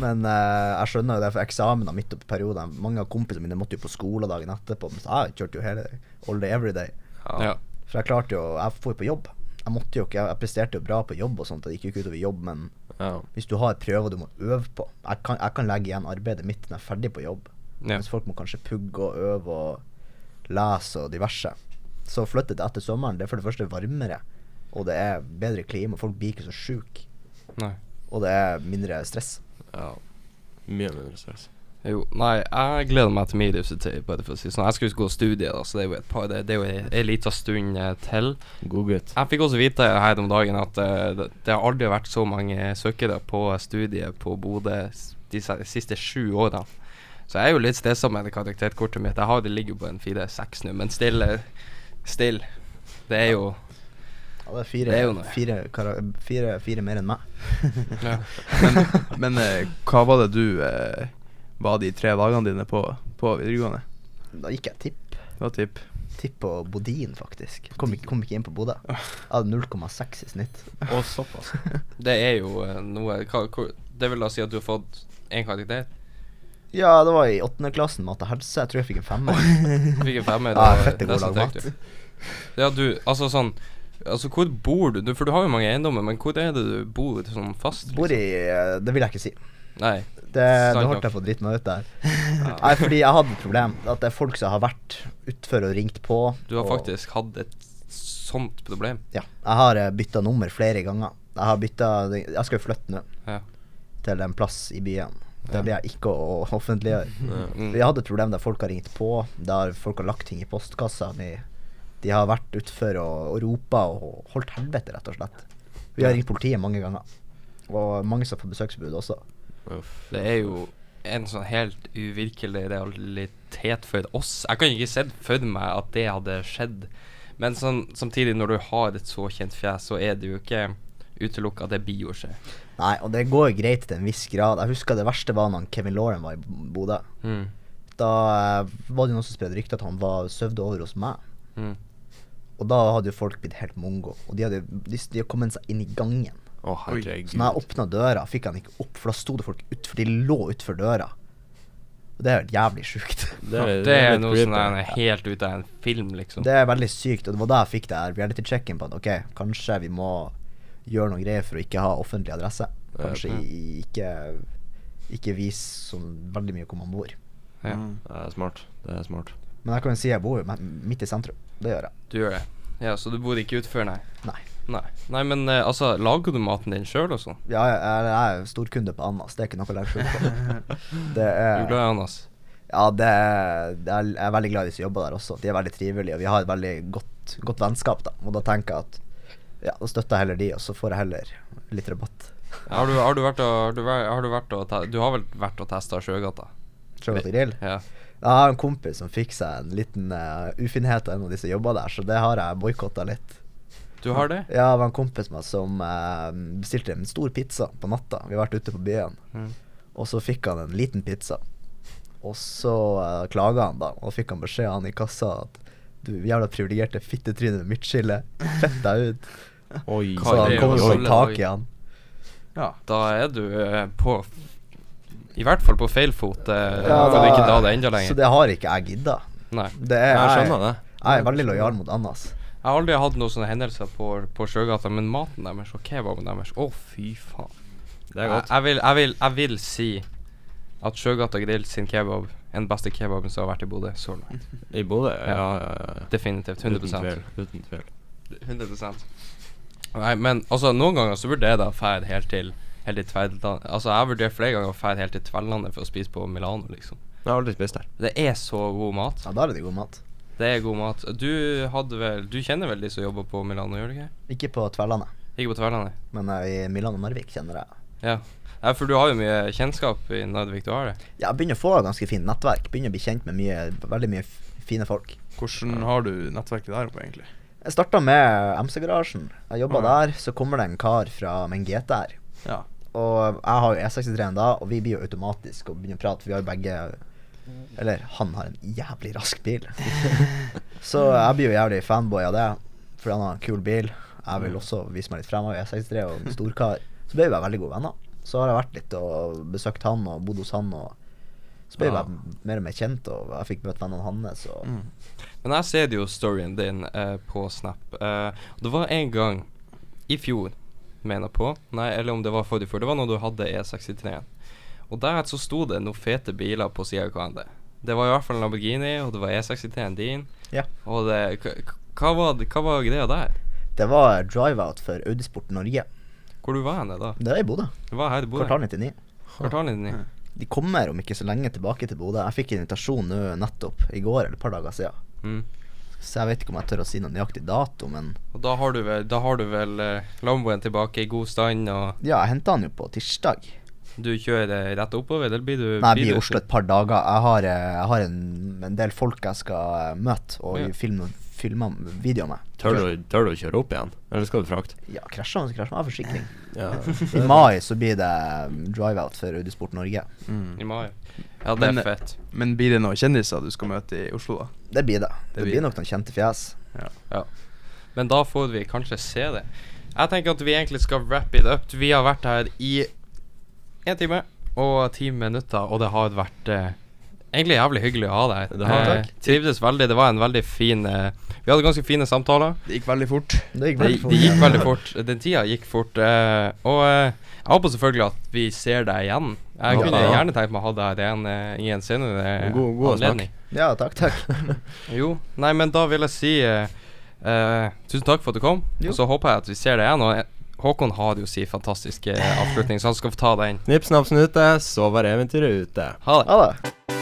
Men eh, jeg skjønner jo det, for eksamener midt oppi perioden Mange av kompisene mine måtte jo på skoledagen etterpå, mens jeg kjørte jo hele all day every day. Ja. For jeg klarte jo Jeg får jo på jobb. Jeg måtte jo ikke Jeg presterte jo bra på jobb og sånt, det gikk jo ikke utover jobb, men ja. hvis du har prøver du må øve på Jeg kan, jeg kan legge igjen arbeidet mitt når jeg er ferdig på jobb. Ja. Mens folk må kanskje pugge og øve og lese og diverse. Så flyttet jeg etter sommeren, det er for det første varmere, og det er bedre klima. Folk blir ikke så sjuke, og det er mindre stress. ja. Mye mindre stress. Jo, nei, jeg gleder meg til min bare for å si sånn. Jeg skal jo gå studiet, da, så det er jo et par Det, det er jo ei- lita stund eh, til. God gutt. Jeg fikk også vite her om dagen at uh, det, det har aldri vært så mange søkere på studiet på Bodø de siste sju årene. Så jeg er jo litt stressa med det karakterkortet mitt. Jeg har det ligger jo på en 4-6 nå, men still, eh, still. Det er jo Ja, det er fire, Det er jo noe. fire, fire, fire mer enn meg. ja. Men, men eh, hva var det du eh, var de tre dagene dine på, på videregående? Da gikk jeg tipp. Det var tipp. Tipp på Bodin, faktisk. Kom ikke, kom ikke inn på Bodø. Jeg hadde 0,6 i snitt. Og såpass. Det er jo eh, noe hva, hvor, Det vil da si at du har fått én karakter? Ja, det var i åttendeklassen, mat og helse. Jeg tror jeg fikk en femmer. Fikk en femmer. Ja, fette god lag mat. Ja, du, altså sånn Altså, hvor bor du? du? For du har jo mange eiendommer, men hvor er det du bor sånn fast? Bor i eh, Det vil jeg ikke si. Nei. Det, det holdt jeg på å drite meg ut der. Nei, fordi jeg hadde et problem. At det er folk som har vært utfor og ringt på. Du har og- faktisk hatt et sånt problem. Ja. Jeg har uh, bytta nummer flere ganger. Jeg har bytta Jeg skal jo flytte nå Ja. til en plass i byen. Det blir jeg ikke å offentliggjøre. Mm. Vi hadde et problem der folk har ringt på, der folk har lagt ting i postkassa mi. De har vært utfor og, og ropa og holdt helvete, rett og slett. Vi har ringt politiet mange ganger. Og mange som har fått besøksforbud også. Uff. Det er jo en sånn helt uvirkelig realitet for oss. Jeg kan ikke se for meg at det hadde skjedd. Men sånn, samtidig, når du har et så kjent fjes, så er det jo ikke utelukka at det blir å skje. Nei, og det går greit til en viss grad. Jeg husker det verste var når Kevin Lauren var i Bodø. Mm. Da eh, var det noen som spredde rykte at han var søvde over hos meg. Mm. Og da hadde jo folk blitt helt mongo. Og de hadde, de, de hadde kommet seg inn i gangen. Oh. Så når jeg åpna døra, fikk han ikke opp, for da sto det folk utfor. De lå utfor døra. Og det er helt jævlig sjukt. Det er, Det er noe som er helt ute av en film, liksom. Det er veldig sykt, og det var da jeg fikk det her reality-checken på at ok, kanskje vi må gjøre noen greier for å ikke ha offentlig adresse. Kanskje Ja. ikke, ikke vise sånn veldig mye hvor man bor. Ja. Det er smart. Det er smart. Men jeg kan jo si jeg bor jo midt i sentrum. Det gjør jeg. Du gjør det. Ja, Så du bor ikke utfor, nei? Nei. Nei, nei men eh, altså, lager du maten din sjøl og sånn? Ja, jeg, jeg jeg er storkunde på Annas. Det er ikke noe å legge skjul på. Det Du er er glad i Annas? Ja, det er, det er, jeg er veldig glad i de som jobber der også. De er veldig trivelige, og vi har et veldig godt, godt vennskap, da. Og da tenker jeg at ja, da støtter jeg heller de, og så får jeg heller litt rabatt. Har du, har du vært og har du, vært- har du vært og te Du har vel vært og testa Sjøgata? Sjøgata grill. Ja. Jeg har en kompis som fikk seg en liten uh, ufinhet av en av de som jobba der, så det har jeg boikotta litt. Du har det? Ja, det var en kompis med meg som uh, bestilte en stor pizza på natta. Vi har vært ute på byen, Mm. og så fikk han en liten pizza. Og så uh, klaga han, da, og fikk han beskjed av han i kassa at du jævla privilegerte fittetryne med midtskille, fett deg ut. Oi. Så han kom og tok tak i han. Ja. Da er du eh, på I hvert fall på feil fot. Uh, Ja, da- ikke dra det enda lenger. Så det har ikke jeg gidda. Nei. Det er, Jeg jeg, skjønner det. jeg er veldig lojal mot Annas. Jeg har aldri hatt noen sånne hendelser på, på Sjøgata, men maten deres og kebaben deres Å, fy faen. Det er godt. Jeg, jeg, vil, jeg, vil, jeg vil si at Sjøgata Grill sin kebab er den beste kebaben som har vært i Bodø så langt. I Bodø? Ja, Ja. ja, ja. ja. Definitivt. 100 Uten tvil. Uten tvil. 100 Nei, men altså, noen ganger så burde jeg da dra helt til Helt til Tverlandet Altså, jeg har vurdert flere ganger å dra helt til Tverlandet for å spise på Milano, liksom. Jeg har aldri spist der. Det er så god mat. Ja, da er det god mat. Det er god mat. Du hadde vel Du kjenner vel de som jobber på Milano, gjør du ikke? Ikke på Tverlandet, Ikke på Tverlandet? men uh, i Milano Narvik kjenner jeg. Ja. ja. For du har jo mye kjennskap i Narvik, du har det? Ja, jeg begynner å få et ganske fint nettverk. Begynner å bli kjent med mye, veldig mye fine folk. Hvordan har du nettverket der oppe, egentlig? Jeg starta med MC-garasjen. Jeg jobba Ja. der. Så kommer det en kar fra med en GTR. Ja. Og jeg har jo E63-en da, og vi blir jo automatisk og begynner å prate, for vi har jo begge Eller han har en jævlig rask bil. så jeg blir jo jævlig fanboy av det, fordi han har en kul bil. Jeg vil også vise meg litt frem av E63 og en storkar. Så ble vi bare veldig gode venner. Så har jeg vært litt og besøkt han og bodd hos han. Og så ble jeg Ja. bare mer og mer kjent, og jeg fikk møtt vennene hans. Mm. Men jeg ser jo storyen din eh, på Snap. Eh, det var en gang i fjor, mener på, nei, eller om det var forrige før. det var når du hadde E63-en. Og der så sto det noen fete biler på sida av hverandre. Det var i hvert fall en Lamborghini, og det var E63-en din. Ja. Og det hva var, hva var greia der? det var drive-out for Audisport Norge. Hvor du var hen da? Det er i Bodø. Det var her i Bodø? Kvartal 99. Kvartal 99. De kommer om ikke så lenge tilbake til Bodø. Jeg fikk invitasjon nå nettopp, i går eller et par dager siden. Mm. Så jeg vet ikke om jeg tør å si noen nøyaktig dato, men Og da har du vel, da har du vel eh, Lamboen tilbake i god stand, og ja, jeg henta han jo på tirsdag. du kjører rett oppover, eller blir du Nei, jeg blir i Oslo et par dager. Jeg har, eh, jeg har en, en del folk jeg skal eh, møte og Ja. filme, filme videoer med. Tør du, tør du å kjøre opp igjen? Eller skal du frakte? Ja, krasjer man, så krasjer man. Jeg har forsikring. Ja. I mai så blir det um, drive-out for Audisport Norge. I Mm. mai. Ja, det Men, er fett. Men blir det noen kjendiser du skal møte i Oslo, da? Det blir det. Det Det, blir nok noen kjente fjes. Ja. Men da får vi kanskje se det. Jeg tenker at vi egentlig skal wrap it up. Vi har vært her i én time og ti minutter, og det har vært eh, egentlig jævlig hyggelig å ha deg. Det har Eh, Trivdes veldig. Det var en veldig fin eh, Vi hadde ganske fine samtaler. Det gikk veldig fort. Det gikk veldig fort. det gikk veldig fort. Den tida gikk fort. eh, og eh, jeg håper selvfølgelig at vi ser deg igjen. Jeg Ja. kunne gjerne tenkt meg å ha deg igjen eh, i en senere God- god anledning. anledning. Ja, takk, takk. Jo, nei, men da vil jeg si eh, eh, tusen takk for at du kom. Jo. Og så håper jeg at vi ser deg igjen. Og, Håkon har jo sin fantastiske avslutning, så han skal få ta den. Nipp, snapp, snute, så var eventyret ute. Ha det. Ha det.